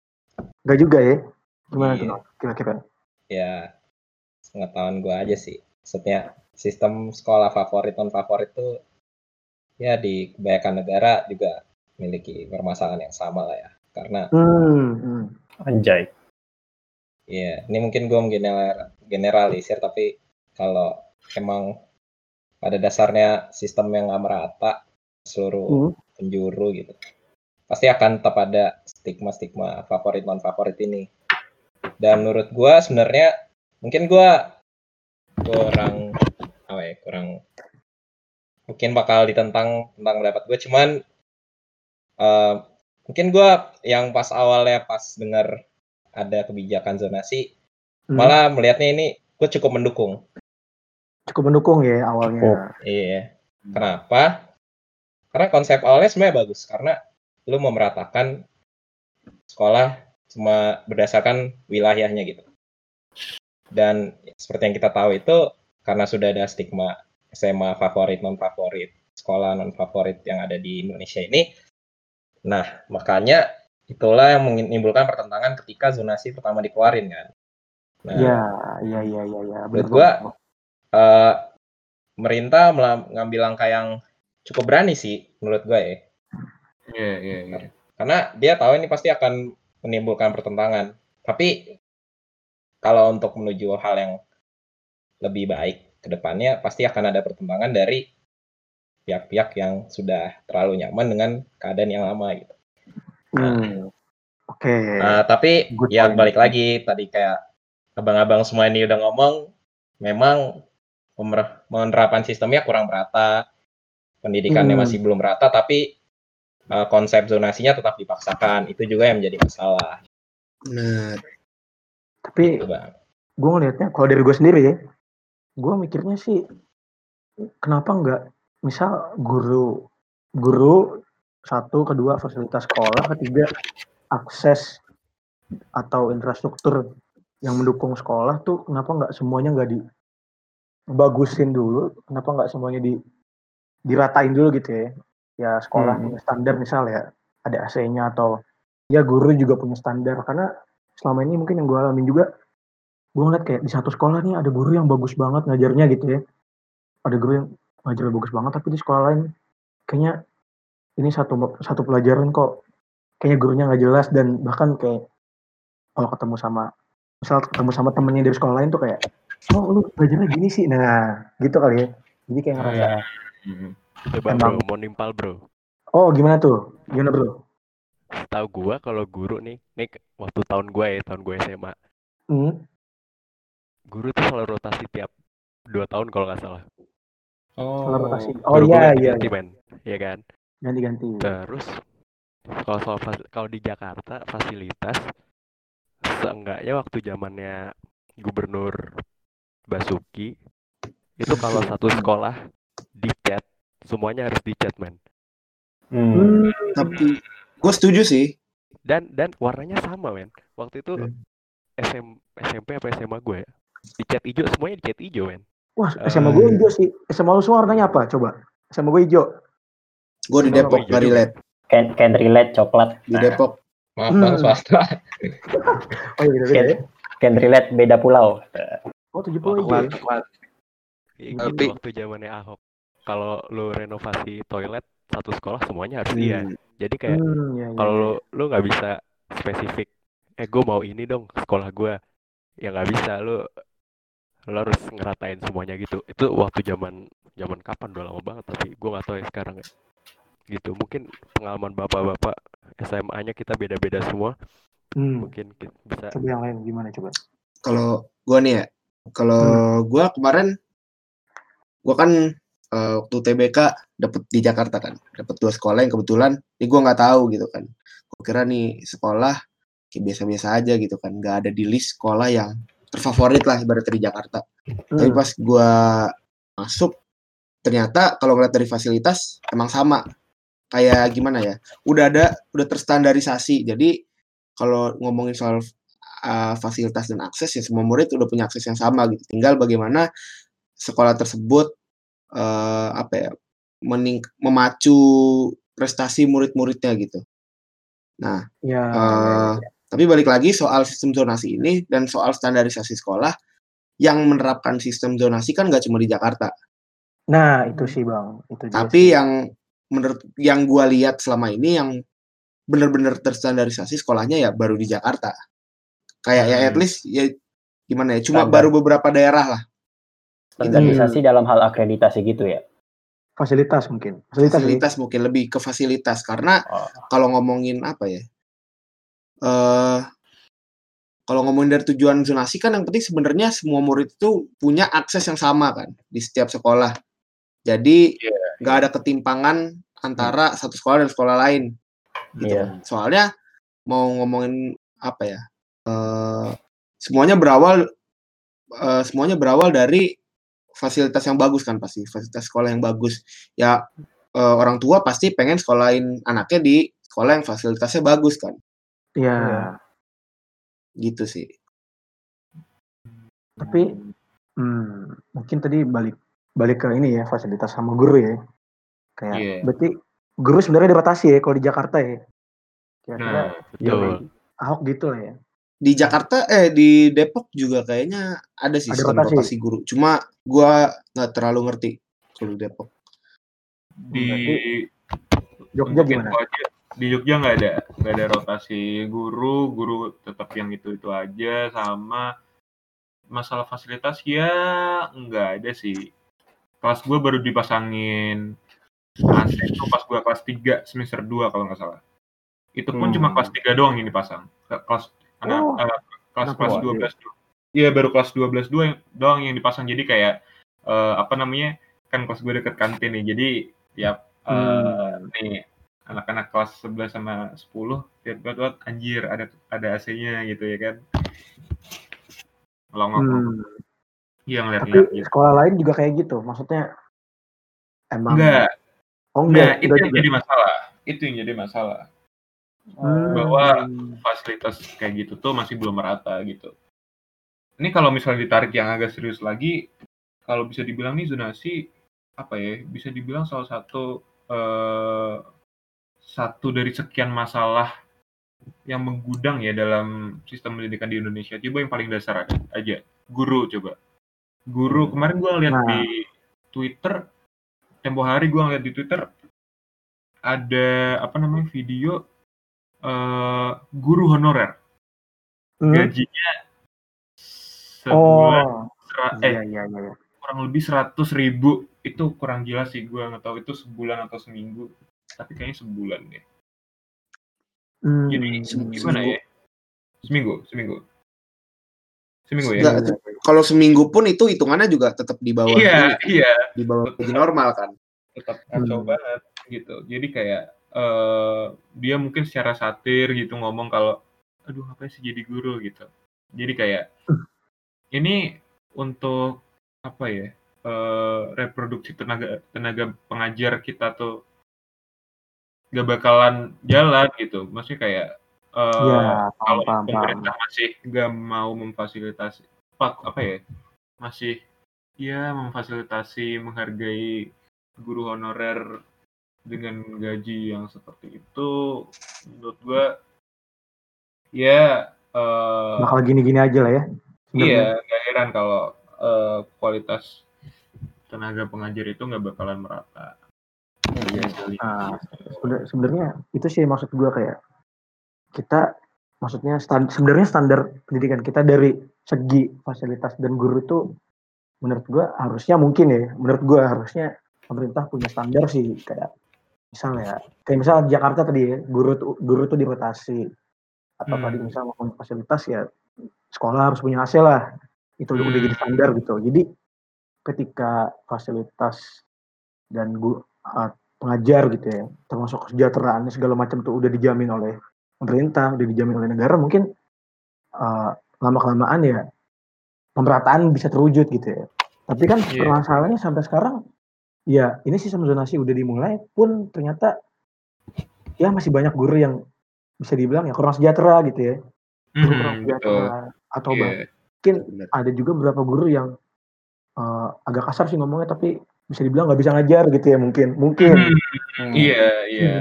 nggak juga ya gimana Iya. tuh kira-kira Ya pengetahuan gue aja sih. Maksudnya sistem sekolah favorit non favorit tuh ya di kebanyakan negara juga memiliki permasalahan yang sama lah ya. Karena hmm, hmm. Anjay. ya ini mungkin gue menggeneral- generalisir tapi kalau emang pada dasarnya sistem yang nggak merata seluruh Hmm. penjuru gitu pasti akan tetap ada stigma-stigma favorit non favorit ini dan menurut gua sebenarnya mungkin gua kurang apa ya kurang mungkin bakal ditentang tentang pendapat gue cuman eh, mungkin gua yang pas awalnya pas dengar ada kebijakan zonasi Hmm. malah melihatnya ini gue cukup mendukung cukup mendukung ya awalnya Oh. Iya. Kenapa? Karena konsep awalnya sebenarnya bagus karena lu memeratakan sekolah cuma berdasarkan wilayahnya gitu. Dan seperti yang kita tahu itu karena sudah ada stigma SMA favorit non favorit, sekolah non favorit yang ada di Indonesia ini. Nah, makanya itulah yang menimbulkan pertentangan ketika zonasi pertama dikeluarin kan. Nah, Iya, iya, iya, iya, iya. Menurut gua, banget. eh pemerintah melam- ngambil langkah yang cukup berani sih menurut gue ya iya iya iya karena dia tahu ini pasti akan menimbulkan pertentangan tapi kalau untuk menuju hal yang lebih baik ke depannya pasti akan ada pertentangan dari pihak-pihak yang sudah terlalu nyaman dengan keadaan yang lama gitu. Hmm. Oke. Nah, tapi Good ya point. balik lagi tadi kayak abang-abang semua ini udah ngomong, memang penerapan sistemnya kurang merata, pendidikannya Hmm. masih belum merata, tapi uh, konsep zonasinya tetap dipaksakan. Itu juga yang menjadi masalah. Benar. Tapi Gitu, gue ngelihatnya kalau dari gue sendiri ya, gue mikirnya sih kenapa nggak misal guru guru satu kedua fasilitas sekolah ketiga akses atau infrastruktur yang mendukung sekolah tuh kenapa nggak semuanya nggak dibagusin dulu kenapa nggak semuanya di diratain dulu gitu ya. Ya sekolah Hmm. punya standar misal ya ada AC-nya atau ya guru juga punya standar. Karena selama ini mungkin yang gue alamin juga gue ngeliat kayak di satu sekolah nih ada guru yang bagus banget ngajarnya gitu ya. Ada guru yang ngajarnya bagus banget tapi di sekolah lain kayaknya ini satu satu pelajaran kok kayaknya gurunya nggak jelas. Dan bahkan kayak kalau ketemu sama misal ketemu sama temennya dari sekolah lain tuh kayak oh lu belajarnya gini sih nah gitu kali ya jadi kayak ngerasa Iya. Mhm. Coba Emang. bro, mau nimpal bro. oh gimana tuh gimana bro Tahu gua kalau guru nih, nih waktu tahun gua ya, tahun gue SMA, hmm. guru tuh selalu rotasi tiap dua tahun kalau nggak salah. Setelah rotasi. Oh, oh Guru iya gua iya ganti-ganti, iya. men. Iya kan? ganti-ganti Terus kalau soal kalau di Jakarta fasilitas seenggaknya waktu zamannya Gubernur Basuki itu kalau satu sekolah dicat semuanya harus dicat men Hmm. Hmm. Tapi gue setuju sih. dan dan warnanya sama men waktu itu Hmm. SM, SMP apa SMA gue ya dicat hijau semuanya dicat hijau men wah Eh. SMA gue hijau sih SMA lu semua warnanya apa coba SMA gue hijau Gue di Depok juga. relate. Can, can relate coklat. Di Depok. maaf bang Hmm. swasta. oh iya beda beda ya Can relate beda pulau. Oh tujuh puluh Wah, hijau ya? kayak Tapi- gitu waktu zamannya Ahok kalau lu renovasi toilet satu sekolah semuanya harus iya. Hmm. Jadi kayak Hmm, ya, ya, kalau lu lu nggak bisa spesifik eh gue mau ini dong sekolah gue ya nggak bisa lu lu harus ngeratain semuanya gitu itu waktu zaman zaman kapan udah lama banget tapi gue nggak tahu ya sekarang ya gitu mungkin pengalaman bapak-bapak SMA-nya kita beda-beda semua Hmm. mungkin ki- bisa Coba yang lain gimana coba? Kalau gua nih ya, kalau gua kemarin gua kan eh, waktu TBK dapet di Jakarta kan, dapet dua sekolah yang kebetulan, ini gua nggak tahu gitu kan. Gua kira nih sekolah kayak biasa-biasa aja gitu kan, nggak ada di list sekolah yang terfavorit lah ibaratnya di Jakarta. Tapi Hmm. pas gua masuk, ternyata kalau ngeliat dari fasilitas emang sama. Kayak gimana ya? Udah ada, udah terstandarisasi. Jadi kalau ngomongin soal uh, fasilitas dan akses ya semua murid udah punya akses yang sama gitu. Tinggal bagaimana sekolah tersebut eh, apa ya mening memacu prestasi murid-muridnya gitu. Nah, Ya, eh, tapi balik lagi soal sistem zonasi ini dan soal standarisasi sekolah yang menerapkan sistem zonasi kan nggak cuma di Jakarta. Nah, itu sih Bang. Itu Tapi sih. yang menurut yang gua lihat selama ini yang benar-benar terstandarisasi sekolahnya ya baru di Jakarta. Kayak ya at Hmm. least ya gimana ya, cuma Standar. baru beberapa daerah lah. Standarisasi dalam hal akreditasi gitu ya. fasilitas mungkin. Fasilitas. Fasilitas mungkin lebih ke fasilitas karena Oh. kalau ngomongin apa ya? eh kalau ngomongin dari tujuan zonasi kan yang penting sebenarnya semua murid itu punya akses yang sama kan di setiap sekolah. Jadi nggak ada ketimpangan antara satu sekolah dan sekolah lain. Gitu. Iya. kan. Soalnya mau ngomongin apa ya? Eh semuanya berawal eh, semuanya berawal dari fasilitas yang bagus kan pasti fasilitas sekolah yang bagus. Ya eh, orang tua pasti pengen sekolahin anaknya di sekolah yang fasilitasnya bagus kan. Iya. Iya. Gitu sih. Tapi hmm, mungkin tadi balik balik ke ini ya fasilitas sama guru ya. Kayak Iya. berarti guru sebenarnya dirotasi ya kalau di Jakarta ya. Kira-kira Nah, betul Ahok gitu lah ya. Di Jakarta eh di Depok juga kayaknya ada sih Ada sistem rotasi. rotasi guru. Cuma gua nggak terlalu ngerti kalau di Depok. di Jogja gimana? di Jogja nggak ada nggak ada rotasi guru guru tetap yang itu itu aja sama masalah fasilitas ya nggak ada sih kelas gue baru dipasangin AC itu pas gue kelas 3 semester 2 kalau nggak salah itu pun Hmm. cuma kelas 3 doang yang dipasang Ke- kelas anak Oh, eh, kelas kelas? 12 do- iya baru kelas 12 doang doang yang dipasang jadi kayak eh, apa namanya kan kelas gue deket kantin nih jadi tiap eh, Hmm. nih anak-anak kelas 11 sama 10 tiap buat anjir ada ada AC-nya gitu ya kan ngelongok Hmm. iya Tapi ngeliat-ngeliat gitu sekolah lain juga kayak gitu. Maksudnya emang enggak Oh nah enggak, itu enggak yang juga. jadi masalah itu yang jadi masalah Hmm. bahwa fasilitas kayak gitu tuh masih belum merata gitu. Ini kalau misalnya ditarik yang agak serius lagi, kalau bisa dibilang nih zonasi apa ya? Bisa dibilang salah satu eh, satu dari sekian masalah yang menggudang ya dalam sistem pendidikan di Indonesia. Coba yang paling dasar aja, guru coba. Guru kemarin gua lihat Nah. di Twitter, tempo hari gua ngeliat di Twitter ada apa namanya video eh, guru honorer Hmm? gajinya sebulan Oh, eh iya iya iya. iya. kurang lebih seratus ribu itu kurang jelas sih gue nggak tahu itu sebulan atau seminggu tapi kayaknya sebulan deh Hmm. jadi gimana seminggu. ya seminggu seminggu seminggu ya itu- kalau seminggu pun itu hitungannya juga tetap di bawah iya ini, iya di bawah gaji normal kan. tetap kacau Hmm. banget gitu jadi kayak eh, dia mungkin secara satir gitu ngomong kalau aduh apa sih jadi guru? gitu. Jadi kayak ini untuk apa ya eh, reproduksi tenaga tenaga pengajar kita tuh gak bakalan jalan gitu. Maksudnya kayak Iya, paham, kalau paham, paham. pemerintah masih gak mau memfasilitasi apa ya masih ya memfasilitasi menghargai guru honorer dengan gaji yang seperti itu menurut gua ya eh, Bakal gini-gini aja lah ya. iya gak heran kalau eh, kualitas tenaga pengajar itu nggak bakalan merata. Iya, jadi- Nah, sebenar- sebenarnya itu sih maksud gue kayak kita maksudnya stan- sebenarnya standar pendidikan kita dari segi fasilitas dan guru itu menurut gue harusnya mungkin ya menurut gue harusnya pemerintah punya standar sih kayak misalnya kayak misalnya di Jakarta tadi ya guru tuh guru tuh dirotasi atau Hmm. tadi misalnya mau fasilitas ya sekolah harus punya AC lah itu udah udah Hmm. jadi standar gitu jadi ketika fasilitas dan gu, uh, pengajar gitu ya termasuk kesejahteraannya segala macam tuh udah dijamin oleh pemerintah udah dijamin oleh negara mungkin uh, lama kelamaan ya pemerataan bisa terwujud gitu ya tapi kan Iya. permasalahannya sampai sekarang ya ini sistem zonasi udah dimulai pun ternyata ya masih banyak guru yang bisa dibilang ya kurang sejahtera gitu ya guru kurang Mhm, sejahtera atau Iya. bahkan Benar. ada juga beberapa guru yang uh, agak kasar sih ngomongnya tapi bisa dibilang nggak bisa ngajar gitu ya mungkin mungkin Mhm, Iya, iya.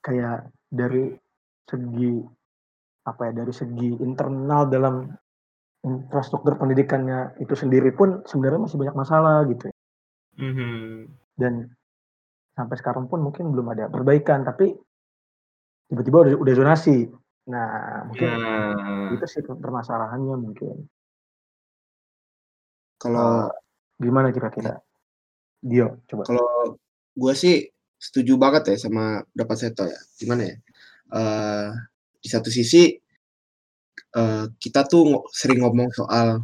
kayak dari segi apa ya dari segi internal dalam infrastruktur pendidikannya itu sendiri pun sebenarnya masih banyak masalah gitu ya. Mhm. dan sampai sekarang pun mungkin belum ada perbaikan tapi tiba-tiba udah, udah zonasi nah mungkin Nah, itu sih permasalahannya mungkin Kalau gimana kira-kira Dio coba kalau gue sih setuju banget ya sama pendapat Seto ya. Gimana ya? Eh, di satu sisi eh, kita tuh sering ngomong soal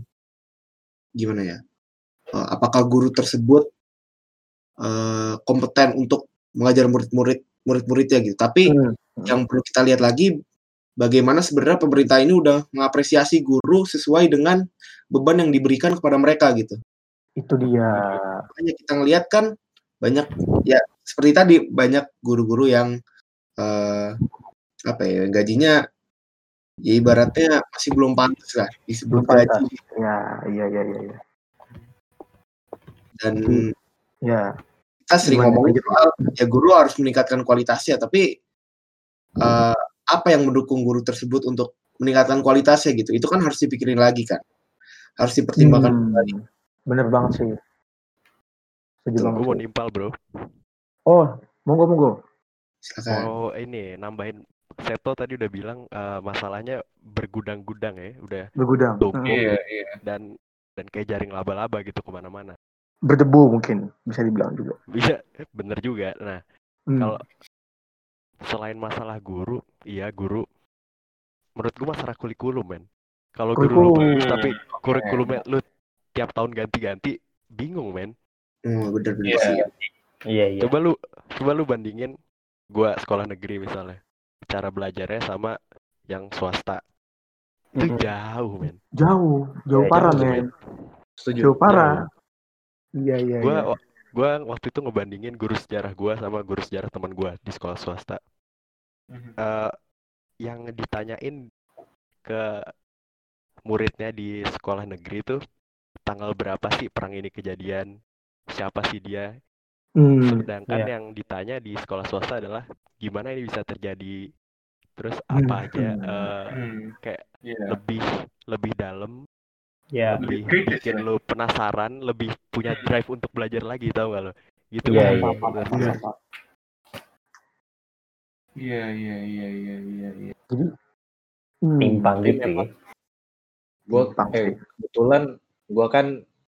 gimana ya? eh, apakah guru tersebut eh, kompeten untuk mengajar murid-murid murid-muridnya gitu. Tapi Hmm. yang perlu kita lihat lagi bagaimana sebenarnya pemerintah ini udah mengapresiasi guru sesuai dengan beban yang diberikan kepada mereka gitu. itu dia makanya kita ngelihat kan banyak ya seperti tadi banyak guru-guru yang eh, apa ya gajinya ya ibaratnya masih belum pantas lah disebut Belum pantas. gaji ya iya iya iya iya dan Hmm. Ya kita sering Gimana, ngomong lanjut. soal ya guru harus meningkatkan kualitasnya tapi eh, apa yang mendukung guru tersebut untuk meningkatkan kualitasnya gitu itu kan harus dipikirin lagi kan harus dipertimbangkan Hmm, kembali bener banget sih setuju Tuh, banget Gue mau nimpal bro. oh monggo monggo silakan Mau ini nambahin Seto tadi udah bilang eh, masalahnya bergudang-gudang ya, udah bergudang Hmm. Iya, iya. dan dan kayak jaring laba-laba gitu ke mana-mana. Berdebu mungkin bisa dibilang juga Iya, bener juga. Nah, Hmm. kalau selain masalah guru, iya guru. Menurut gue masalah kurikulum men. Kalau guru lu bagus tapi kurikulumnya lu tiap tahun ganti-ganti, bingung men. Hmm, bener-bener Iya. sih Iya iya. Coba lu coba lu bandingin gua sekolah negeri misalnya. Cara belajarnya sama yang swasta. Itu Mm-mm. jauh men. jauh jauh Ya, parah jauh, men Setuju. jauh parah iya iya Gua iya gua waktu itu ngebandingin guru sejarah gua sama guru sejarah teman gua di sekolah swasta. Mhm. eh yang ditanyain ke muridnya di sekolah negeri tuh tanggal berapa sih perang ini kejadian siapa sih dia Hmm, sedangkan iya. yang ditanya di sekolah swasta adalah gimana ini bisa terjadi terus Hmm, apa aja hmm. eh, Hmm. kayak Iya. lebih lebih dalam Ya. lebih kritis bikin ya. lo penasaran lebih punya drive untuk belajar lagi tau gak lo gitu Iya, kan iya. menurut gue. Iya. Iya, iya, iya, iya, iya, iya. Hmm. Timpang Tapi gitu ya. Timpang eh, kebetulan gua kan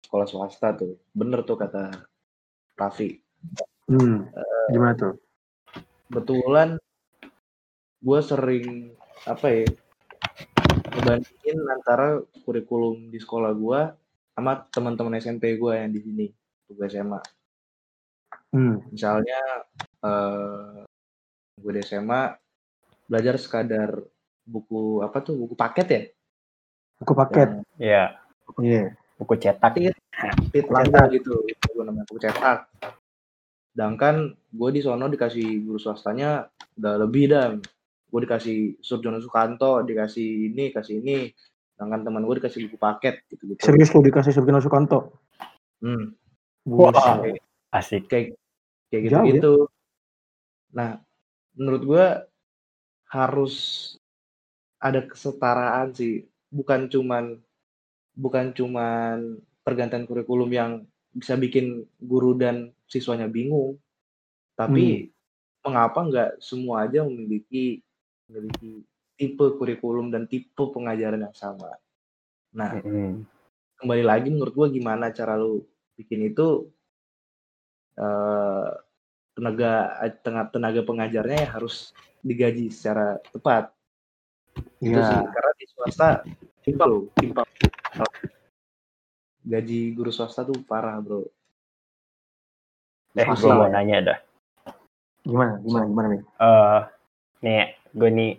sekolah swasta tuh. Bener tuh kata Raffi. Hmm. Gimana tuh? Kebetulan gua sering apa ya? Ngebandingin antara kurikulum di sekolah gua sama teman-teman SMP gua yang di sini, tuh SMA. Hmm. Misalnya eh gue di SMA belajar sekadar buku apa tuh buku paket ya Buku paket. Iya. Iya. Buku cetak. Tit, tit langga gitu itu gue namanya buku cetak sedangkan gue di sono dikasih guru swastanya udah lebih dan gue dikasih Surjono Sukanto dikasih ini kasih ini sedangkan teman gue dikasih buku paket gitu gitu Serius lu dikasih Surgino Sukanto? hmm, Wah. Buset. Asik. kayak kayak gitu ya? gitu nah menurut gue harus ada kesetaraan sih bukan cuman bukan cuman pergantian kurikulum yang bisa bikin guru dan siswanya bingung. Tapi mengapa nggak semua aja memiliki memiliki tipe kurikulum dan tipe pengajaran yang sama. Nah, Mm-mm. kembali lagi menurut gua gimana cara lu bikin itu eh tenaga tenaga tenaga pengajarnya ya harus digaji secara tepat. Itu Iya. sih karena di swasta timpal timpal. Gaji guru swasta tuh parah, Bro. Eh, gue mau ya. nanya dah. Gimana? Gimana? Gimana nih? Eh, nih, gue nih,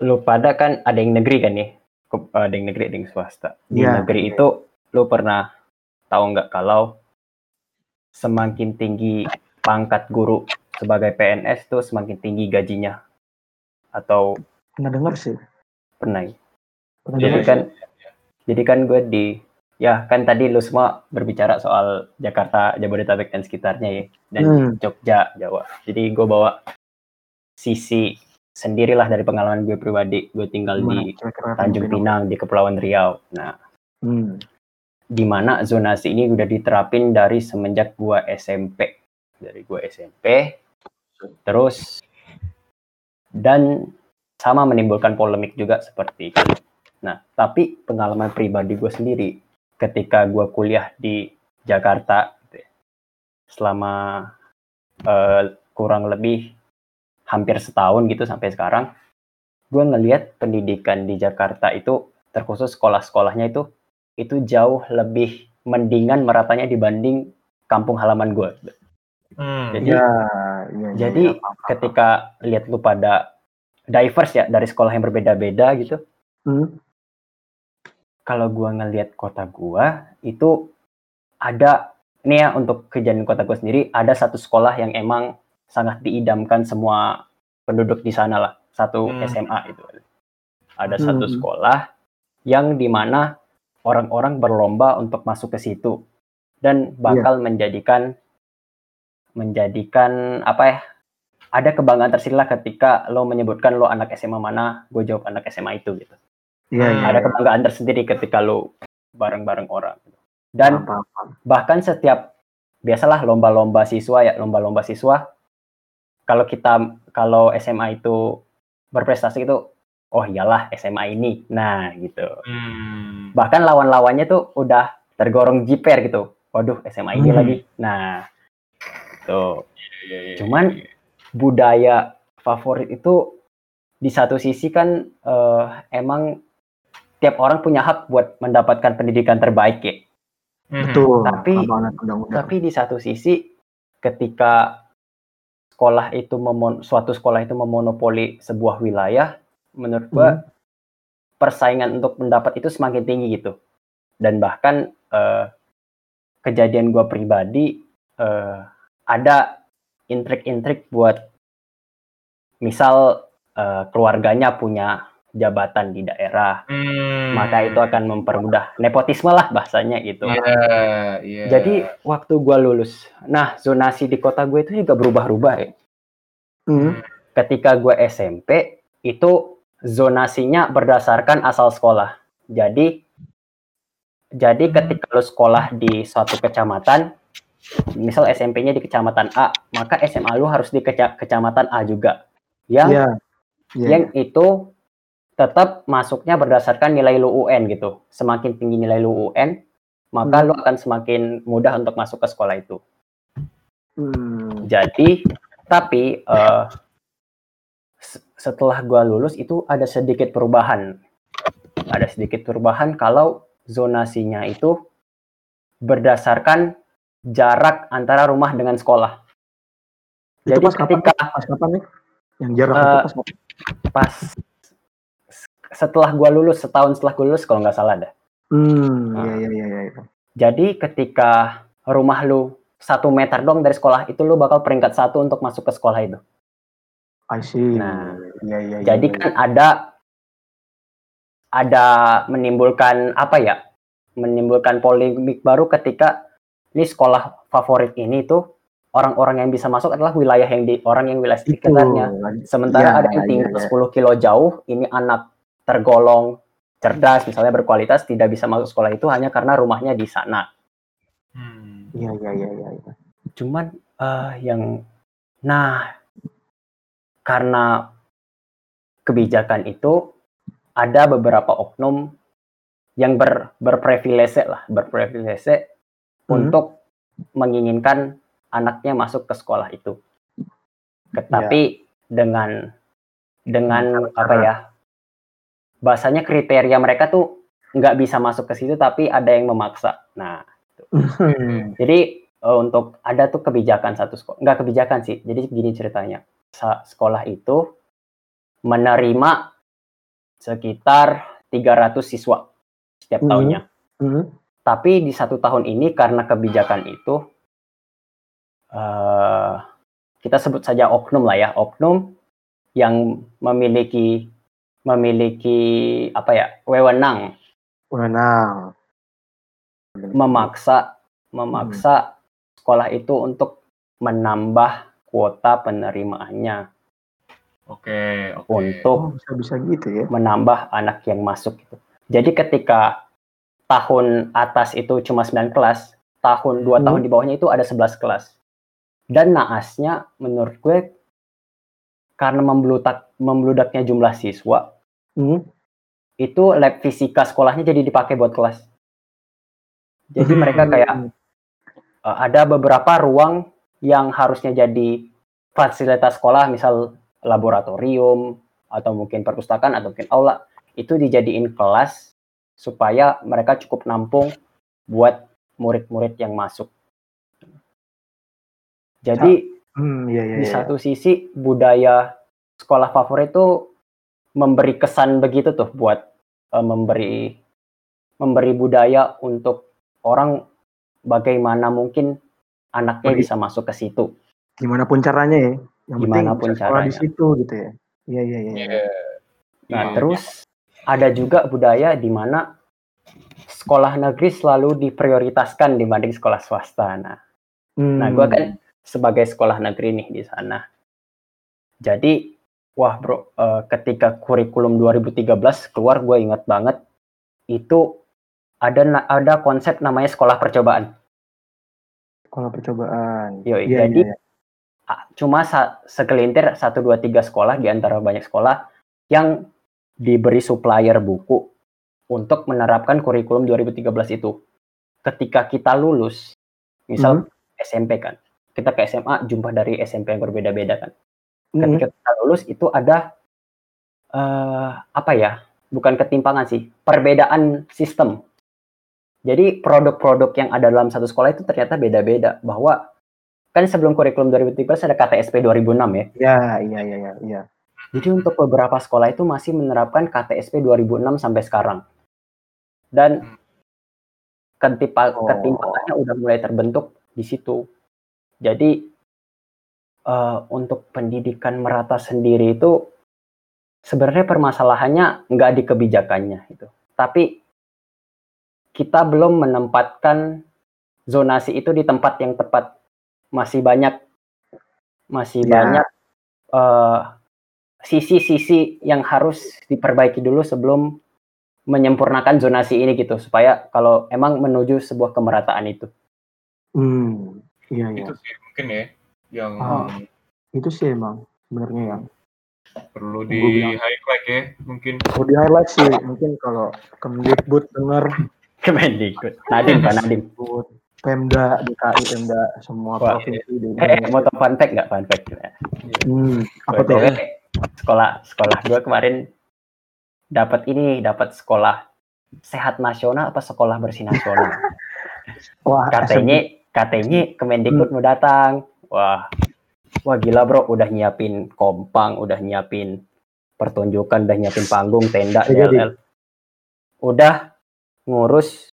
lu pada kan ada yang negeri kan nih, ada yang negeri, ada yang swasta. Di Iya. negeri itu, lu pernah tahu nggak kalau semakin tinggi pangkat guru sebagai PNS tuh semakin tinggi gajinya? Atau Pernah dengar sih. pernah? ya? Pernah Jadi dengar kan, jadi kan gue di, ya kan tadi lu semua berbicara soal Jakarta, Jabodetabek dan sekitarnya ya, dan Hmm. Jogja, Jawa. Jadi gue bawa sisi sendirilah dari pengalaman gue pribadi. Gue tinggal Gimana di Tanjung Pinang di Kepulauan Riau. Nah, Hmm. di mana zonasi ini udah diterapin dari semenjak gua SMP. Dari gua SMP, terus dan sama menimbulkan polemik juga seperti itu. Nah, tapi pengalaman pribadi gue sendiri ketika gua kuliah di Jakarta gitu ya, selama eh, kurang lebih hampir setahun gitu sampai sekarang, gue ngelihat pendidikan di Jakarta itu terkhusus sekolah-sekolahnya itu itu jauh lebih mendingan meratanya dibanding kampung halaman gue. Hmm. Jadi Iya, iya, iya, jadi paham, paham. ketika lihat lu pada diverse ya dari sekolah yang berbeda-beda gitu, Hmm. kalau gua ngelihat kota gua itu ada ini ya untuk kejadian kota gua sendiri ada satu sekolah yang emang sangat diidamkan semua penduduk di sana lah satu Hmm. SMA itu ada Hmm. satu sekolah yang di mana orang-orang berlomba untuk masuk ke situ dan bakal menjadikan menjadikan apa ya ada kebanggaan tersendiri lah ketika lo menyebutkan lo anak SMA mana gue jawab anak SMA itu gitu Iya, iya. ada kebanggaan tersendiri ketika lo bareng-bareng orang dan bahkan setiap biasalah lomba-lomba siswa ya lomba-lomba siswa kalau kita kalau SMA itu berprestasi itu oh iyalah SMA ini nah gitu Hmm. bahkan lawan-lawannya tuh udah tergorong jiper gitu waduh SMA ini Hmm. lagi nah tuh cuman budaya favorit itu di satu sisi kan eh, emang tiap orang punya hak buat mendapatkan pendidikan terbaik ya Hmm. Betul. Tapi- tapi di satu sisi ketika sekolah itu memon suatu sekolah itu memonopoli sebuah wilayah menurut gua Hmm. persaingan untuk mendapat itu semakin tinggi gitu dan bahkan eh, kejadian gua pribadi eh, ada intrik-intrik buat misal eh, keluarganya punya jabatan di daerah Hmm. maka itu akan mempermudah nepotisme lah bahasanya gitu Iya, iya. jadi waktu gua lulus, nah zonasi di kota gue itu juga berubah-ubah ya. Hmm. Ketika gue SMP itu zonasinya berdasarkan asal sekolah. Jadi jadi ketika lu sekolah di suatu kecamatan, misal SMP-nya di kecamatan A, maka SMA lu harus di keca- kecamatan A juga. Yang Iya. Iya. yang itu tetap masuknya berdasarkan nilai lu UN gitu. Semakin tinggi nilai lu UN, maka Hmm. lu akan semakin mudah untuk masuk ke sekolah itu. Hmm. Jadi, tapi se- setelah gua lulus itu ada sedikit perubahan. Ada sedikit perubahan kalau zonasinya itu berdasarkan jarak antara rumah dengan sekolah. Itu Jadi pas kapan? ketika Pas kapan nih? Yang jarak itu Eh, pas kapan? pas setelah gua lulus setahun setelah gua lulus kalau nggak salah ada. Hmm. Ah. Iya, iya, iya, iya. Jadi ketika rumah lu satu meter dong dari sekolah itu lu bakal peringkat satu untuk masuk ke sekolah itu. I see. Nah, iya, iya, iya. Jadi iya. kan ada ada menimbulkan apa ya? Menimbulkan polemik baru ketika ini sekolah favorit ini tuh orang-orang yang bisa masuk adalah wilayah yang di orang yang wilayah sekitarnya. Sementara Iya, ada yang iya, tinggal iya. 10 kilo jauh, ini anak tergolong cerdas, misalnya berkualitas, tidak bisa masuk sekolah itu hanya karena rumahnya di sana. Iya iya iya iya. iya. Cuman eh, yang nah karena kebijakan itu ada beberapa oknum yang ber, berprivilege lah, berprivilege Hmm. untuk menginginkan anaknya masuk ke sekolah itu. Tetapi dengan dengan apa ya? Bahasanya kriteria mereka tuh nggak bisa masuk ke situ tapi ada yang memaksa. Nah, Hmm. jadi eh, untuk ada tuh kebijakan satu sekolah, nggak kebijakan sih. Jadi gini ceritanya, Sa- sekolah itu menerima sekitar 300 siswa setiap Mhm. tahunnya. Hmm. Tapi di satu tahun ini karena kebijakan itu, eh, kita sebut saja oknum lah ya, oknum yang memiliki memiliki apa ya wewenang Wenang. memaksa memaksa sekolah itu untuk menambah kuota penerimaannya Oke, oke. untuk Oh, bisa bisa gitu ya. menambah anak yang masuk gitu. Jadi ketika tahun atas itu cuma 9 kelas, tahun dua Hmm. tahun di bawahnya itu ada 11 kelas. Dan naasnya menurut gue karena membludak membeludaknya jumlah siswa, Hmm. itu lab fisika sekolahnya jadi dipakai buat kelas. Jadi mereka kayak uh, ada beberapa ruang yang harusnya jadi fasilitas sekolah, misal laboratorium atau mungkin perpustakaan atau mungkin aula, itu dijadiin kelas supaya mereka cukup nampung buat murid-murid yang masuk. Jadi Hmm, iya iya. di iya. satu sisi budaya sekolah favorit itu memberi kesan begitu tuh buat eh, memberi memberi budaya untuk orang bagaimana mungkin anaknya Bagi- bisa masuk ke situ. Gimana pun caranya ya. Yang Gimana penting pun sekolah di caranya. situ gitu ya. Iya iya iya. Iya. Nah, Iya. terus ada juga budaya di mana sekolah negeri selalu diprioritaskan dibanding sekolah swasta. Nah, Hmm. Nah, gue kan sebagai sekolah negeri nih di sana. Jadi, wah bro, eh, ketika kurikulum 2013 keluar, gue ingat banget itu ada ada konsep namanya sekolah percobaan. sekolah percobaan. Yoi, Iya, jadi ah, cuma sa- segelintir satu dua tiga sekolah di antara banyak sekolah yang diberi supplier buku untuk menerapkan kurikulum 2013 itu. Ketika kita lulus, misal SMP kan, kita ke SMA jumpa dari SMP yang berbeda-beda kan. Hmm. Ketika kita lulus itu ada eh apa ya? Bukan ketimpangan sih, perbedaan sistem. Jadi produk-produk yang ada dalam satu sekolah itu ternyata beda-beda. Bahwa kan sebelum kurikulum 2013 ada KTSP 2006 ya. Ya, iya iya iya iya. Jadi untuk beberapa sekolah itu masih menerapkan KTSP 2006 sampai sekarang. Dan ketimpa, Oh. ketimpangannya udah mulai terbentuk di situ. Jadi eh, untuk pendidikan merata sendiri itu sebenarnya permasalahannya nggak di kebijakannya itu, tapi kita belum menempatkan zonasi itu di tempat yang tepat. Masih banyak masih Ya. banyak eh, sisi-sisi yang harus diperbaiki dulu sebelum menyempurnakan zonasi ini gitu supaya kalau emang menuju sebuah kemerataan itu. Hmm. Iya iya. Itu sih mungkin ya yang Ah. Itu sih emang sebenarnya yang perlu di bilang. highlight ya mungkin. perlu di highlight sih mungkin kalau Kemdikbud denger Kemendikbud. Nadim Pak Nadim. Kemdikbud Pemda DKI Pemda semua Wah, provinsi di Eh, mau tau fun fact nggak fun fact? Hmm, apa tuh? Sekolah sekolah gue kemarin dapat ini dapat sekolah sehat nasional apa sekolah bersih nasional Wah, katanya katanya Kemendikbud mau datang. Wah. Wah gila bro. Udah nyiapin kompang udah nyiapin pertunjukan udah nyiapin panggung tenda? DLL udah ngurus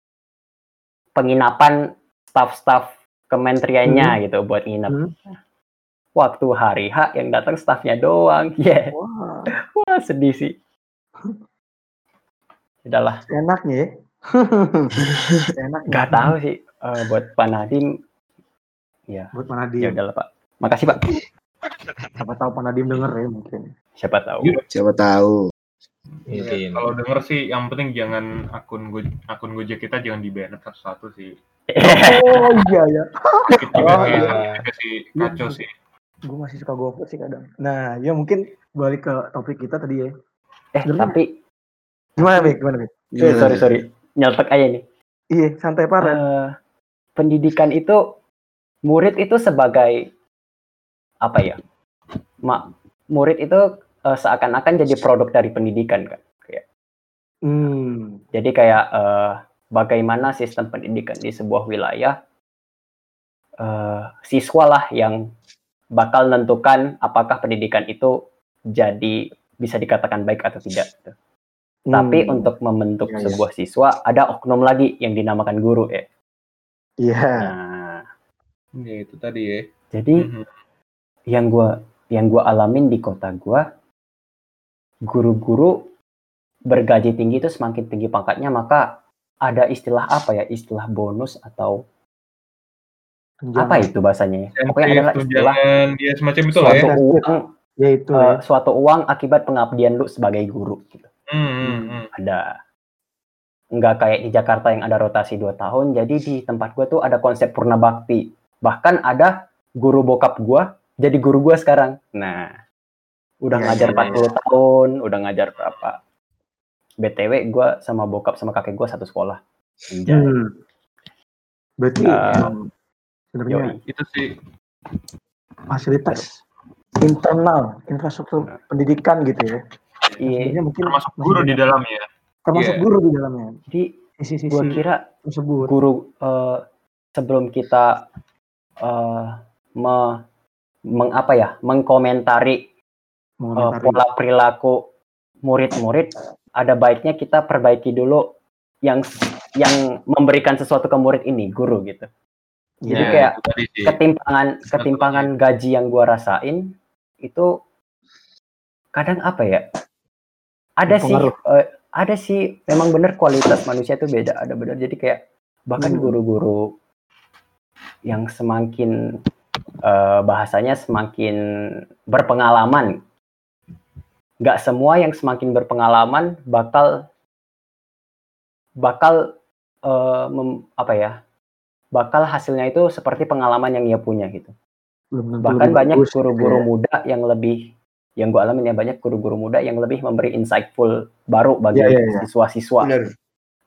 penginapan staf-staf kementeriannya gitu buat nginep. Hmm. waktu hari H yang datang stafnya doang. Ya Wah, wah sedih sih. Udahlah. Enaknya ya. Enak nggak tahu sih eh, buat Pak Nadim ya buat mana ya dia. udahlah Pak makasih Pak Siapa tahu Pak Nadim denger ya mungkin. siapa tahu Siapa tahu. Iya, Mungkin. Kalau denger sih yang penting jangan akun Go- akun Gojek kita jangan di banned satu-satu sih. Oh iya ya. Juga Oh, sih, iya. juga sih kacau sih. Gue masih suka GoFood sih kadang. Nah, ya mungkin balik ke topik kita tadi ya. Eh, Sebenarnya- tapi Gimana, Mik? Gimana, Mik? eh, sorry sorry, nyeletuk aja nih. Iya, santai parah. Eh, pendidikan itu murid itu sebagai apa ya? Ma, murid itu eh, seakan-akan jadi produk dari pendidikan kan. Kayak Hmm. jadi kayak eh, bagaimana sistem pendidikan di sebuah wilayah eh, siswa lah yang bakal menentukan apakah pendidikan itu jadi bisa dikatakan baik atau tidak. gitu. Tapi Hmm. untuk membentuk Iya, iya. sebuah siswa ada oknum lagi yang dinamakan guru ya. Iya. Nah, Ya, itu tadi ya. jadi Mhm. yang gua yang gua alamin di kota gua guru-guru bergaji tinggi itu semakin tinggi pangkatnya maka ada istilah apa ya istilah bonus atau apa itu bahasanya ya pokoknya adalah istilah tunjangan, ya semacam itu lah ya. suatu uang Ya itu eh, ya. suatu uang akibat pengabdian lu sebagai guru gitu Hmm, hmm, hmm. ada nggak kayak di Jakarta yang ada rotasi 2 tahun. Jadi di tempat gua tuh ada konsep purna bakti. Bahkan ada guru bokap gua jadi guru gua sekarang. Nah udah Iya, ngajar iya, 40 tahun udah ngajar berapa? Btw gua sama bokap sama kakek gua satu sekolah. Anjay. Hmm. Berarti emang sebenarnya. Itu sih. fasilitas internal infrastruktur pendidikan gitu ya. iya. Mungkin termasuk guru di dalamnya. Termasuk Iya. guru di dalamnya. jadi Sisi-sisi gua kira tersebut. guru eh, sebelum kita eh, me- meng apa ya mengkomentari mengomentari. pola perilaku murid-murid ada baiknya kita perbaiki dulu yang yang memberikan sesuatu ke murid ini guru gitu jadi Ya, kayak itu tadi sih. ketimpangan ketimpangan gaji yang gua rasain itu kadang apa ya ada sih Berpengaruh. Ada sih memang benar kualitas manusia itu beda ada benar jadi kayak bahkan Hmm. guru-guru yang semakin eh, bahasanya semakin berpengalaman nggak semua yang semakin berpengalaman bakal bakal eh, mem- apa ya bakal hasilnya itu seperti pengalaman yang ia punya gitu Belum bahkan banyak gitu guru-guru ya. muda yang lebih yang gue alamin ya banyak guru-guru muda yang lebih memberi insightful baru bagi Iya, iya, iya. siswa-siswa.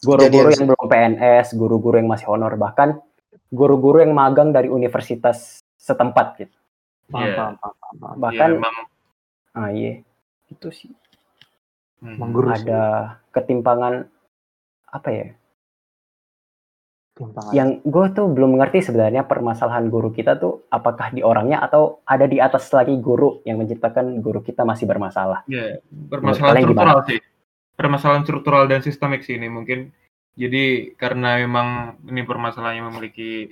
Guru-guru yang belum PNS guru-guru yang masih honor bahkan guru-guru yang magang dari universitas setempat gitu. Paham, Iya. paham, paham, paham, paham. bahkan Iya, emang ah iya. Itu sih. Hmm, ada ketimpangan apa ya Timpangan. yang gue tuh belum mengerti sebenarnya permasalahan guru kita tuh apakah di orangnya atau ada di atas lagi guru yang menciptakan guru kita masih bermasalah Iya, permasalahan kalian struktural sih. Permasalahan struktural dan sistemik sih ini mungkin. Jadi karena memang ini permasalahannya memiliki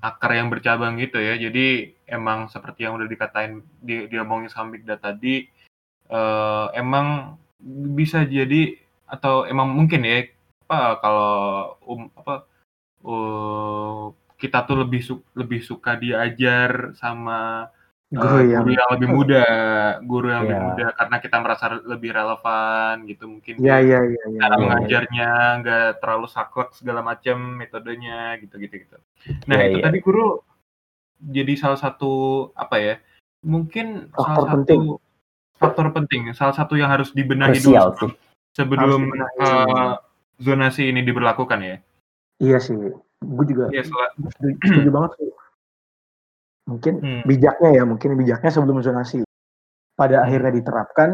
akar yang bercabang gitu ya. Jadi emang seperti yang udah dikatain di diomongin sama Bigda tadi eh, emang bisa jadi atau emang mungkin ya apa kalau um apa uh, kita tuh lebih su- lebih suka diajar sama guru Eh, yang guru yang lebih muda, guru yang lebih Iya. muda karena kita merasa lebih relevan gitu mungkin. ya ya ya ya, Cara Iya. mengajarnya nggak terlalu saklek segala macam metodenya gitu gitu gitu. Nah Iya, itu iya. tadi guru jadi salah satu apa ya? Mungkin salah Faktor satu penting. faktor penting, salah satu yang harus dibenahi dulu sih sebelum Harus dibenahi. eh, zonasi ini diberlakukan ya. Iya sih gue juga Iya, setuju setuju banget sih mungkin Hmm. bijaknya ya mungkin bijaknya sebelum zonasi pada Hmm. akhirnya diterapkan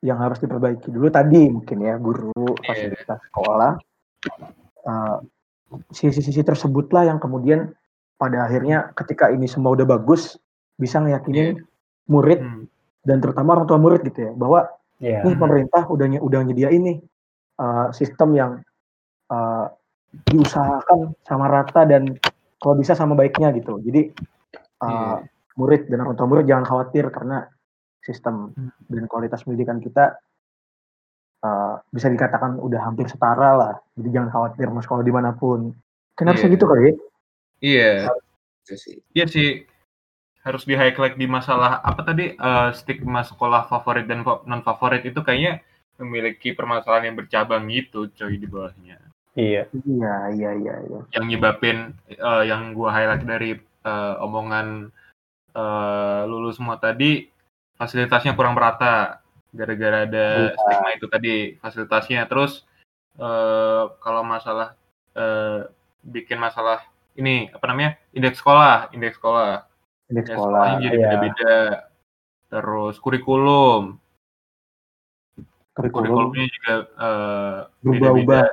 yang harus diperbaiki dulu tadi mungkin ya guru Iya. fasilitas sekolah eh, sisi-sisi tersebutlah yang kemudian pada akhirnya ketika ini semua udah bagus bisa ngeyakinin murid hmm, dan terutama orang tua murid gitu ya bahwa nih pemerintah udah udah nyediain nih uh, sistem yang uh, diusahakan sama rata dan kalau bisa sama baiknya gitu. Jadi uh, murid dan orang tua murid jangan khawatir karena sistem dan kualitas pendidikan kita uh, bisa dikatakan udah hampir setara lah. Jadi jangan khawatir mau sekolah di mana pun. Harusnya Iya. gitu kali ya. iya. Sih. Iya sih harus di highlight di masalah apa tadi eh, stigma sekolah favorit dan non favorit itu kayaknya memiliki permasalahan yang bercabang gitu coy di bawahnya. Iya. Iya, iya, iya, iya. yang nyebabin eh, yang gua highlight dari eh, omongan eh, lulus semua tadi fasilitasnya kurang merata gara-gara ada Iya. stigma itu tadi fasilitasnya terus eh, kalau masalah eh, bikin masalah ini apa namanya indeks sekolah indeks sekolah Indeks indeks sekolah. sekolahnya jadi iya. beda-beda terus kurikulum Kurikulum. kurikulumnya juga eh, Berubah-ubah.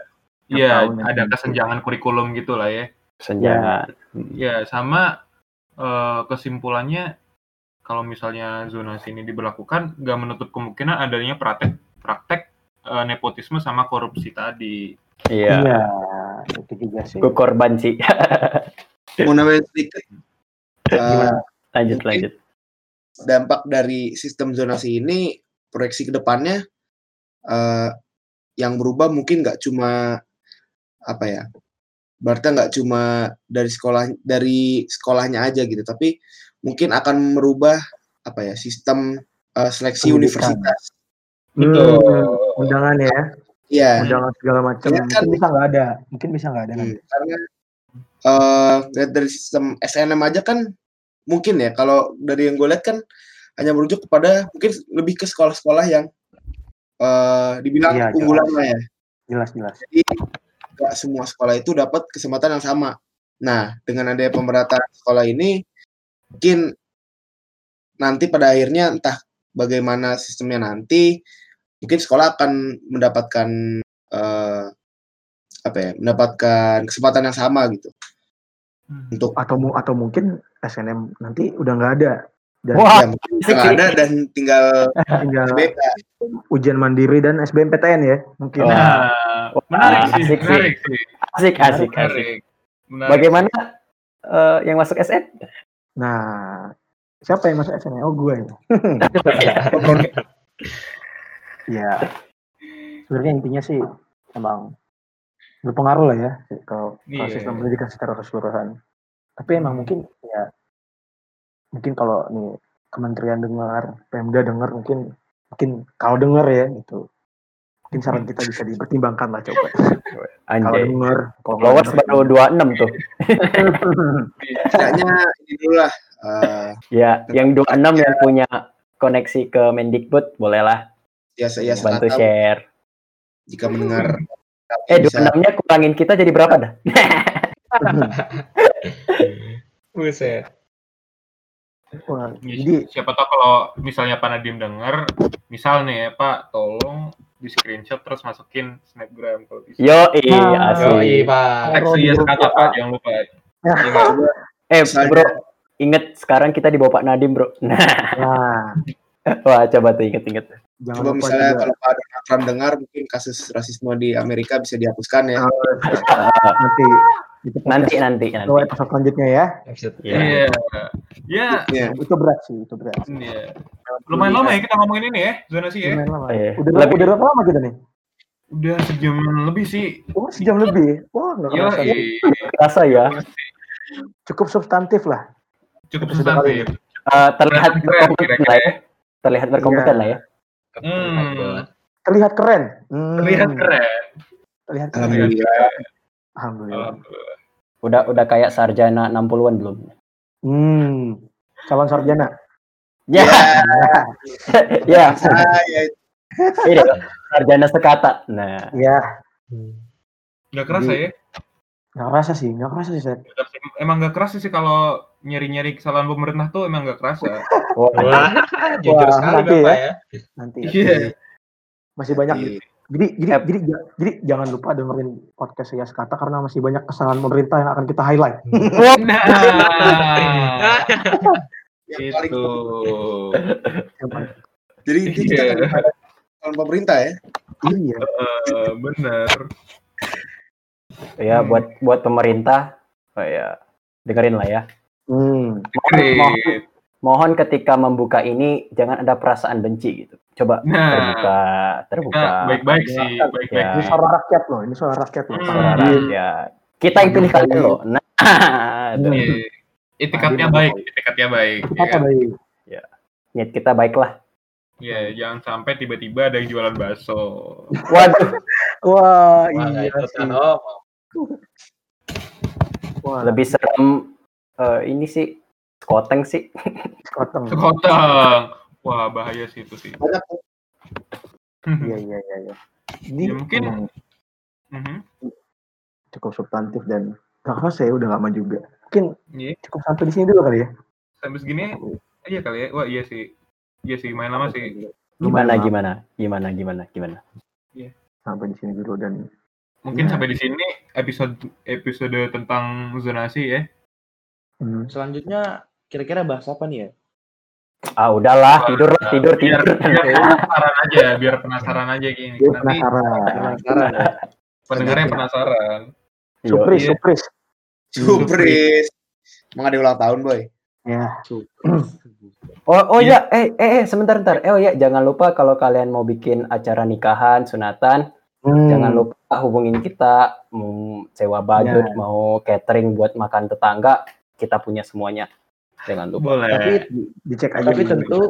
Iya ya. ada kesenjangan kurikulum gitu lah ya Senjangan. Ya, sama eh, kesimpulannya kalau misalnya zonasi ini diberlakukan, nggak menutup kemungkinan adanya praktek praktek eh, nepotisme sama korupsi tadi. Iya. Iya, itu juga sih. Gue korban sih. Mau nambahin sedikit. Eh, lanjut lanjut. dampak dari sistem zonasi ini proyeksi ke depannya eh, yang berubah mungkin nggak cuma apa ya berarti nggak cuma dari sekolah dari sekolahnya aja gitu tapi mungkin akan merubah apa ya sistem eh, seleksi Pendidikan. universitas Betul. Hmm, undangan ya, ya undangan segala macam. Iya, kan? Mungkin bisa nggak ada, mungkin bisa nggak ada kan. Hmm, karena eh lihat dari sistem SNM aja kan mungkin ya kalau dari yang gue lihat kan hanya merujuk kepada mungkin lebih ke sekolah-sekolah yang eh dibilang Iya, unggulan lah ya Jelas jelas. jadi nggak semua sekolah itu dapat kesempatan yang sama. Nah, dengan adanya pemerataan sekolah ini, mungkin nanti pada akhirnya entah bagaimana sistemnya nanti, mungkin sekolah akan mendapatkan eh, apa ya, mendapatkan kesempatan yang sama gitu. Untuk Atau atau mungkin SNM nanti udah nggak ada dan Wah, ya, ada dan tinggal tinggal BK. ujian mandiri dan SBMPTN ya mungkin. Wah. Nah, menarik Wah, sih, asik sih. menarik sih. Asik asik asik. Menarik. Menarik. Bagaimana eh, yang masuk SM? Nah, siapa yang masuk SNM? Oh gue. ya. Sebenarnya intinya sih emang berpengaruh lah ya kalau, kalau Iya. sistem pendidikan secara keseluruhan. Tapi emang mungkin ya mungkin kalau nih kementerian dengar, Pemda dengar mungkin mungkin kalau dengar ya gitu. Mungkin saran kita bisa dipertimbangkan lah coba. Kalau Anjay. dengar, kalau Followers baru 26 tuh. Setidaknya ini dulu lah. eh, Ya, yang 26 yang punya koneksi ke Mendikbud bolehlah ya saya bantu sekata share. jika mendengar Eh, bisa 26-nya kurangin kita jadi berapa dah? Buset. Wah, Ya, jadi siapa tahu kalau misalnya Pak Nadim denger, misal nih ya Pak, tolong di screenshot terus masukin snapgram kalau bisa. Yo, Nah, asli. Yoi, Pak. Tag Taruh di Suyas grup kata. Pak, jangan lupa. Ya? Eh, bro, inget sekarang kita di bawah Pak Nadim, bro. Nah, nah, wah, coba tuh inget-inget. jangan Coba lupa misalnya juga kalau Pak Donald Trump dengar mungkin kasus rasisme di Amerika bisa dihapuskan ya. nanti itu Nanti, nanti, Itu nanti. episode selanjutnya ya. Iya. Iya. Ya, Ya. Itu berat sih, itu berat. iya. Lumayan lama ya kita ngomongin ini ya, zonasi ya. Lumayan lama. Iya. Udah, Lebih- udah berapa lama kita nih? Udah sejam lebih sih. Oh, sejam lebih. Wah, nggak kerasa. Kerasa ya. Cukup substantif lah. cukup substantif. Eh, terlihat berkompeten lah ya. ya. Terlihat berkompeten Iya. lah ya. Hmm. Terlihat keren. Hmm, Terlihat keren. Terlihat keren. Alhamdulillah. Alhamdulillah. Alhamdulillah. Udah udah kayak sarjana 60-an belum? Hmm. Calon sarjana. Ya, ya. Ah, ya, Ini sarjana sekata. Nah, Ya, Nggak kerasa ya? nggak kerasa sih, nggak kerasa sih, Seth. Emang nggak kerasa sih kalau nyari-nyari kesalahan pemerintah tuh emang nggak kerasa. wah, Wah, jujur Wah, sekali nanti Bapak ya. ya. Nanti. Iya. Masih banyak. Iya. Jadi, jadi, jadi, jadi, jangan lupa dengerin podcast Yas Kata karena masih banyak kesalahan pemerintah yang akan kita highlight. Nah, yang paling itu. Yang paling- Jadi ini kita Iya. kan pemerintah ya. Iya. Eh, bener. ya Hmm. buat buat pemerintah oh ya dengerin lah ya. Hmm. Great. Mohon ketika membuka ini jangan ada perasaan benci gitu. Coba Nah, terbuka, terbuka. kita baik-baik sih, baik-baik. Ya. Ini suara rakyat loh, ini suara rakyat loh. Hmm. Suara rakyat. Kita yang pilih kalian loh. Nah, tuh. Iya. Itikatnya baik, itikatnya baik. ya Apa kan? baik? niat kita baiklah. Iya, jangan sampai tiba-tiba ada yang jualan bakso. Waduh, Wah, Wah, iya ikutan. sih. Wah, Lebih serem eh, ini sih skoteng sih. sekoteng. Sekoteng. Wah, bahaya sih itu sih. Banyak tuh. Iya, iya, iya, iya. Ini Ya, mungkin- emang Mhm. cukup substantif dan gak kerasa ya udah lama juga. Mungkin Iya, cukup sampai di sini dulu kali ya. sampai segini iya kali ya. Wah, iya sih. Iya sih, main lama sih. Gimana gimana? Gimana gimana gimana? Sampai di sini dulu dan Mungkin Ya. sampai di sini episode episode tentang zonasi ya. hmm, Selanjutnya kira-kira bahas apa nih ya? Ah udahlah tidur lah tidur biar, tidur. biar penasaran aja, biar penasaran aja gini. gue Nanti penasaran. Penasaran ya? pendengarnya penasaran. Yo, Surprise, iya. surprise. Surprise. Emang ada ulang tahun, boy. Ya, Oh oh ya eh eh eh sebentar sebentar. Eh oh ya jangan lupa kalau kalian mau bikin acara nikahan, sunatan, Hmm, jangan lupa hubungin kita mau sewa baju, Ya. mau catering buat makan tetangga, kita punya semuanya. Jangan lupa. Boleh. Tapi di- dicek aja. tapi tentu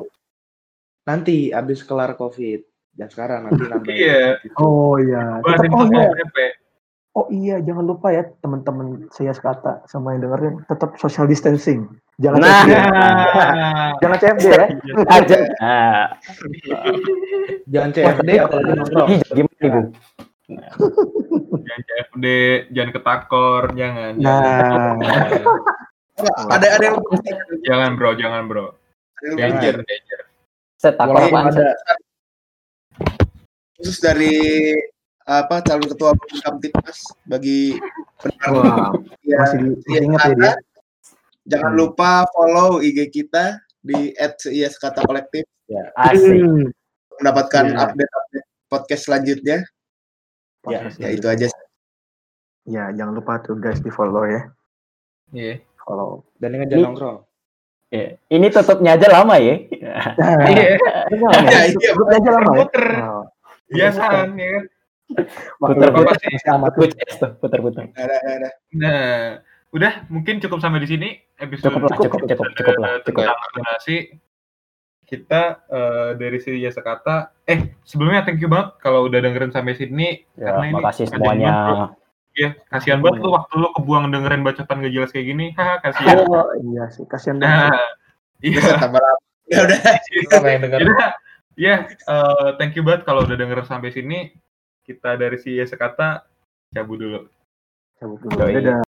nanti abis kelar covid dan sekarang nanti nambah Iya. Oh iya. Tetap, oh, iya. oh iya, jangan lupa ya teman-teman saya sekata sama yang dengerin tetap social distancing. Jangan Nah. CFD. Nah, Jangan CFD ya. Aja. Nah, jangan CFD apalagi nongkrong gimana nih, Bung? jangan CFD, jangan ketakor, jangan. Nah, Enggak, ada ada yang Jangan, jangan bro, jangan bro. yang Danger, danger. Set takut Walaupun apaan? ada khusus dari apa calon ketua umum Kamtipmas bagi pendengar wah, ya, masih di- masih ya, ingat ya dia. jangan Hmm. lupa follow IG kita di @kata kolektif Asik. Hmm. mendapatkan Iya. update-update podcast selanjutnya. Ya, Ya itu aja. Ya, jangan lupa tuh guys di follow ya. Iya. Follow. dan ingat Ini- jangan nongkrong Ya, Ini tutupnya aja lama ya. Iya, Iya, ya. iya. Sebut aja lama ya. Muter. Oh, biasaan ya kan. Puter-puter. Puter puter-puter. Ada. Nah, udah mungkin cukup sampai di sini episode Cukup lah, cukup, cukup, cukup lah, cukup. donasi. Kita eh, dari si ya sekata. Eh, sebelumnya thank you banget kalau udah dengerin sampai sini. Ya, Karena ini makasih semuanya. Ya, kasihan banget lu waktu lu kebuang dengerin bacotan gak jelas kayak gini. Haha, kasihan. Oh, iya sih, kasihan Nah, banget. iya. Bisa tambah lama. Ya udah. Ya, thank you banget kalau udah denger sampai sini. Kita dari si ya sekata cabut dulu. Cabut dulu. Dadah.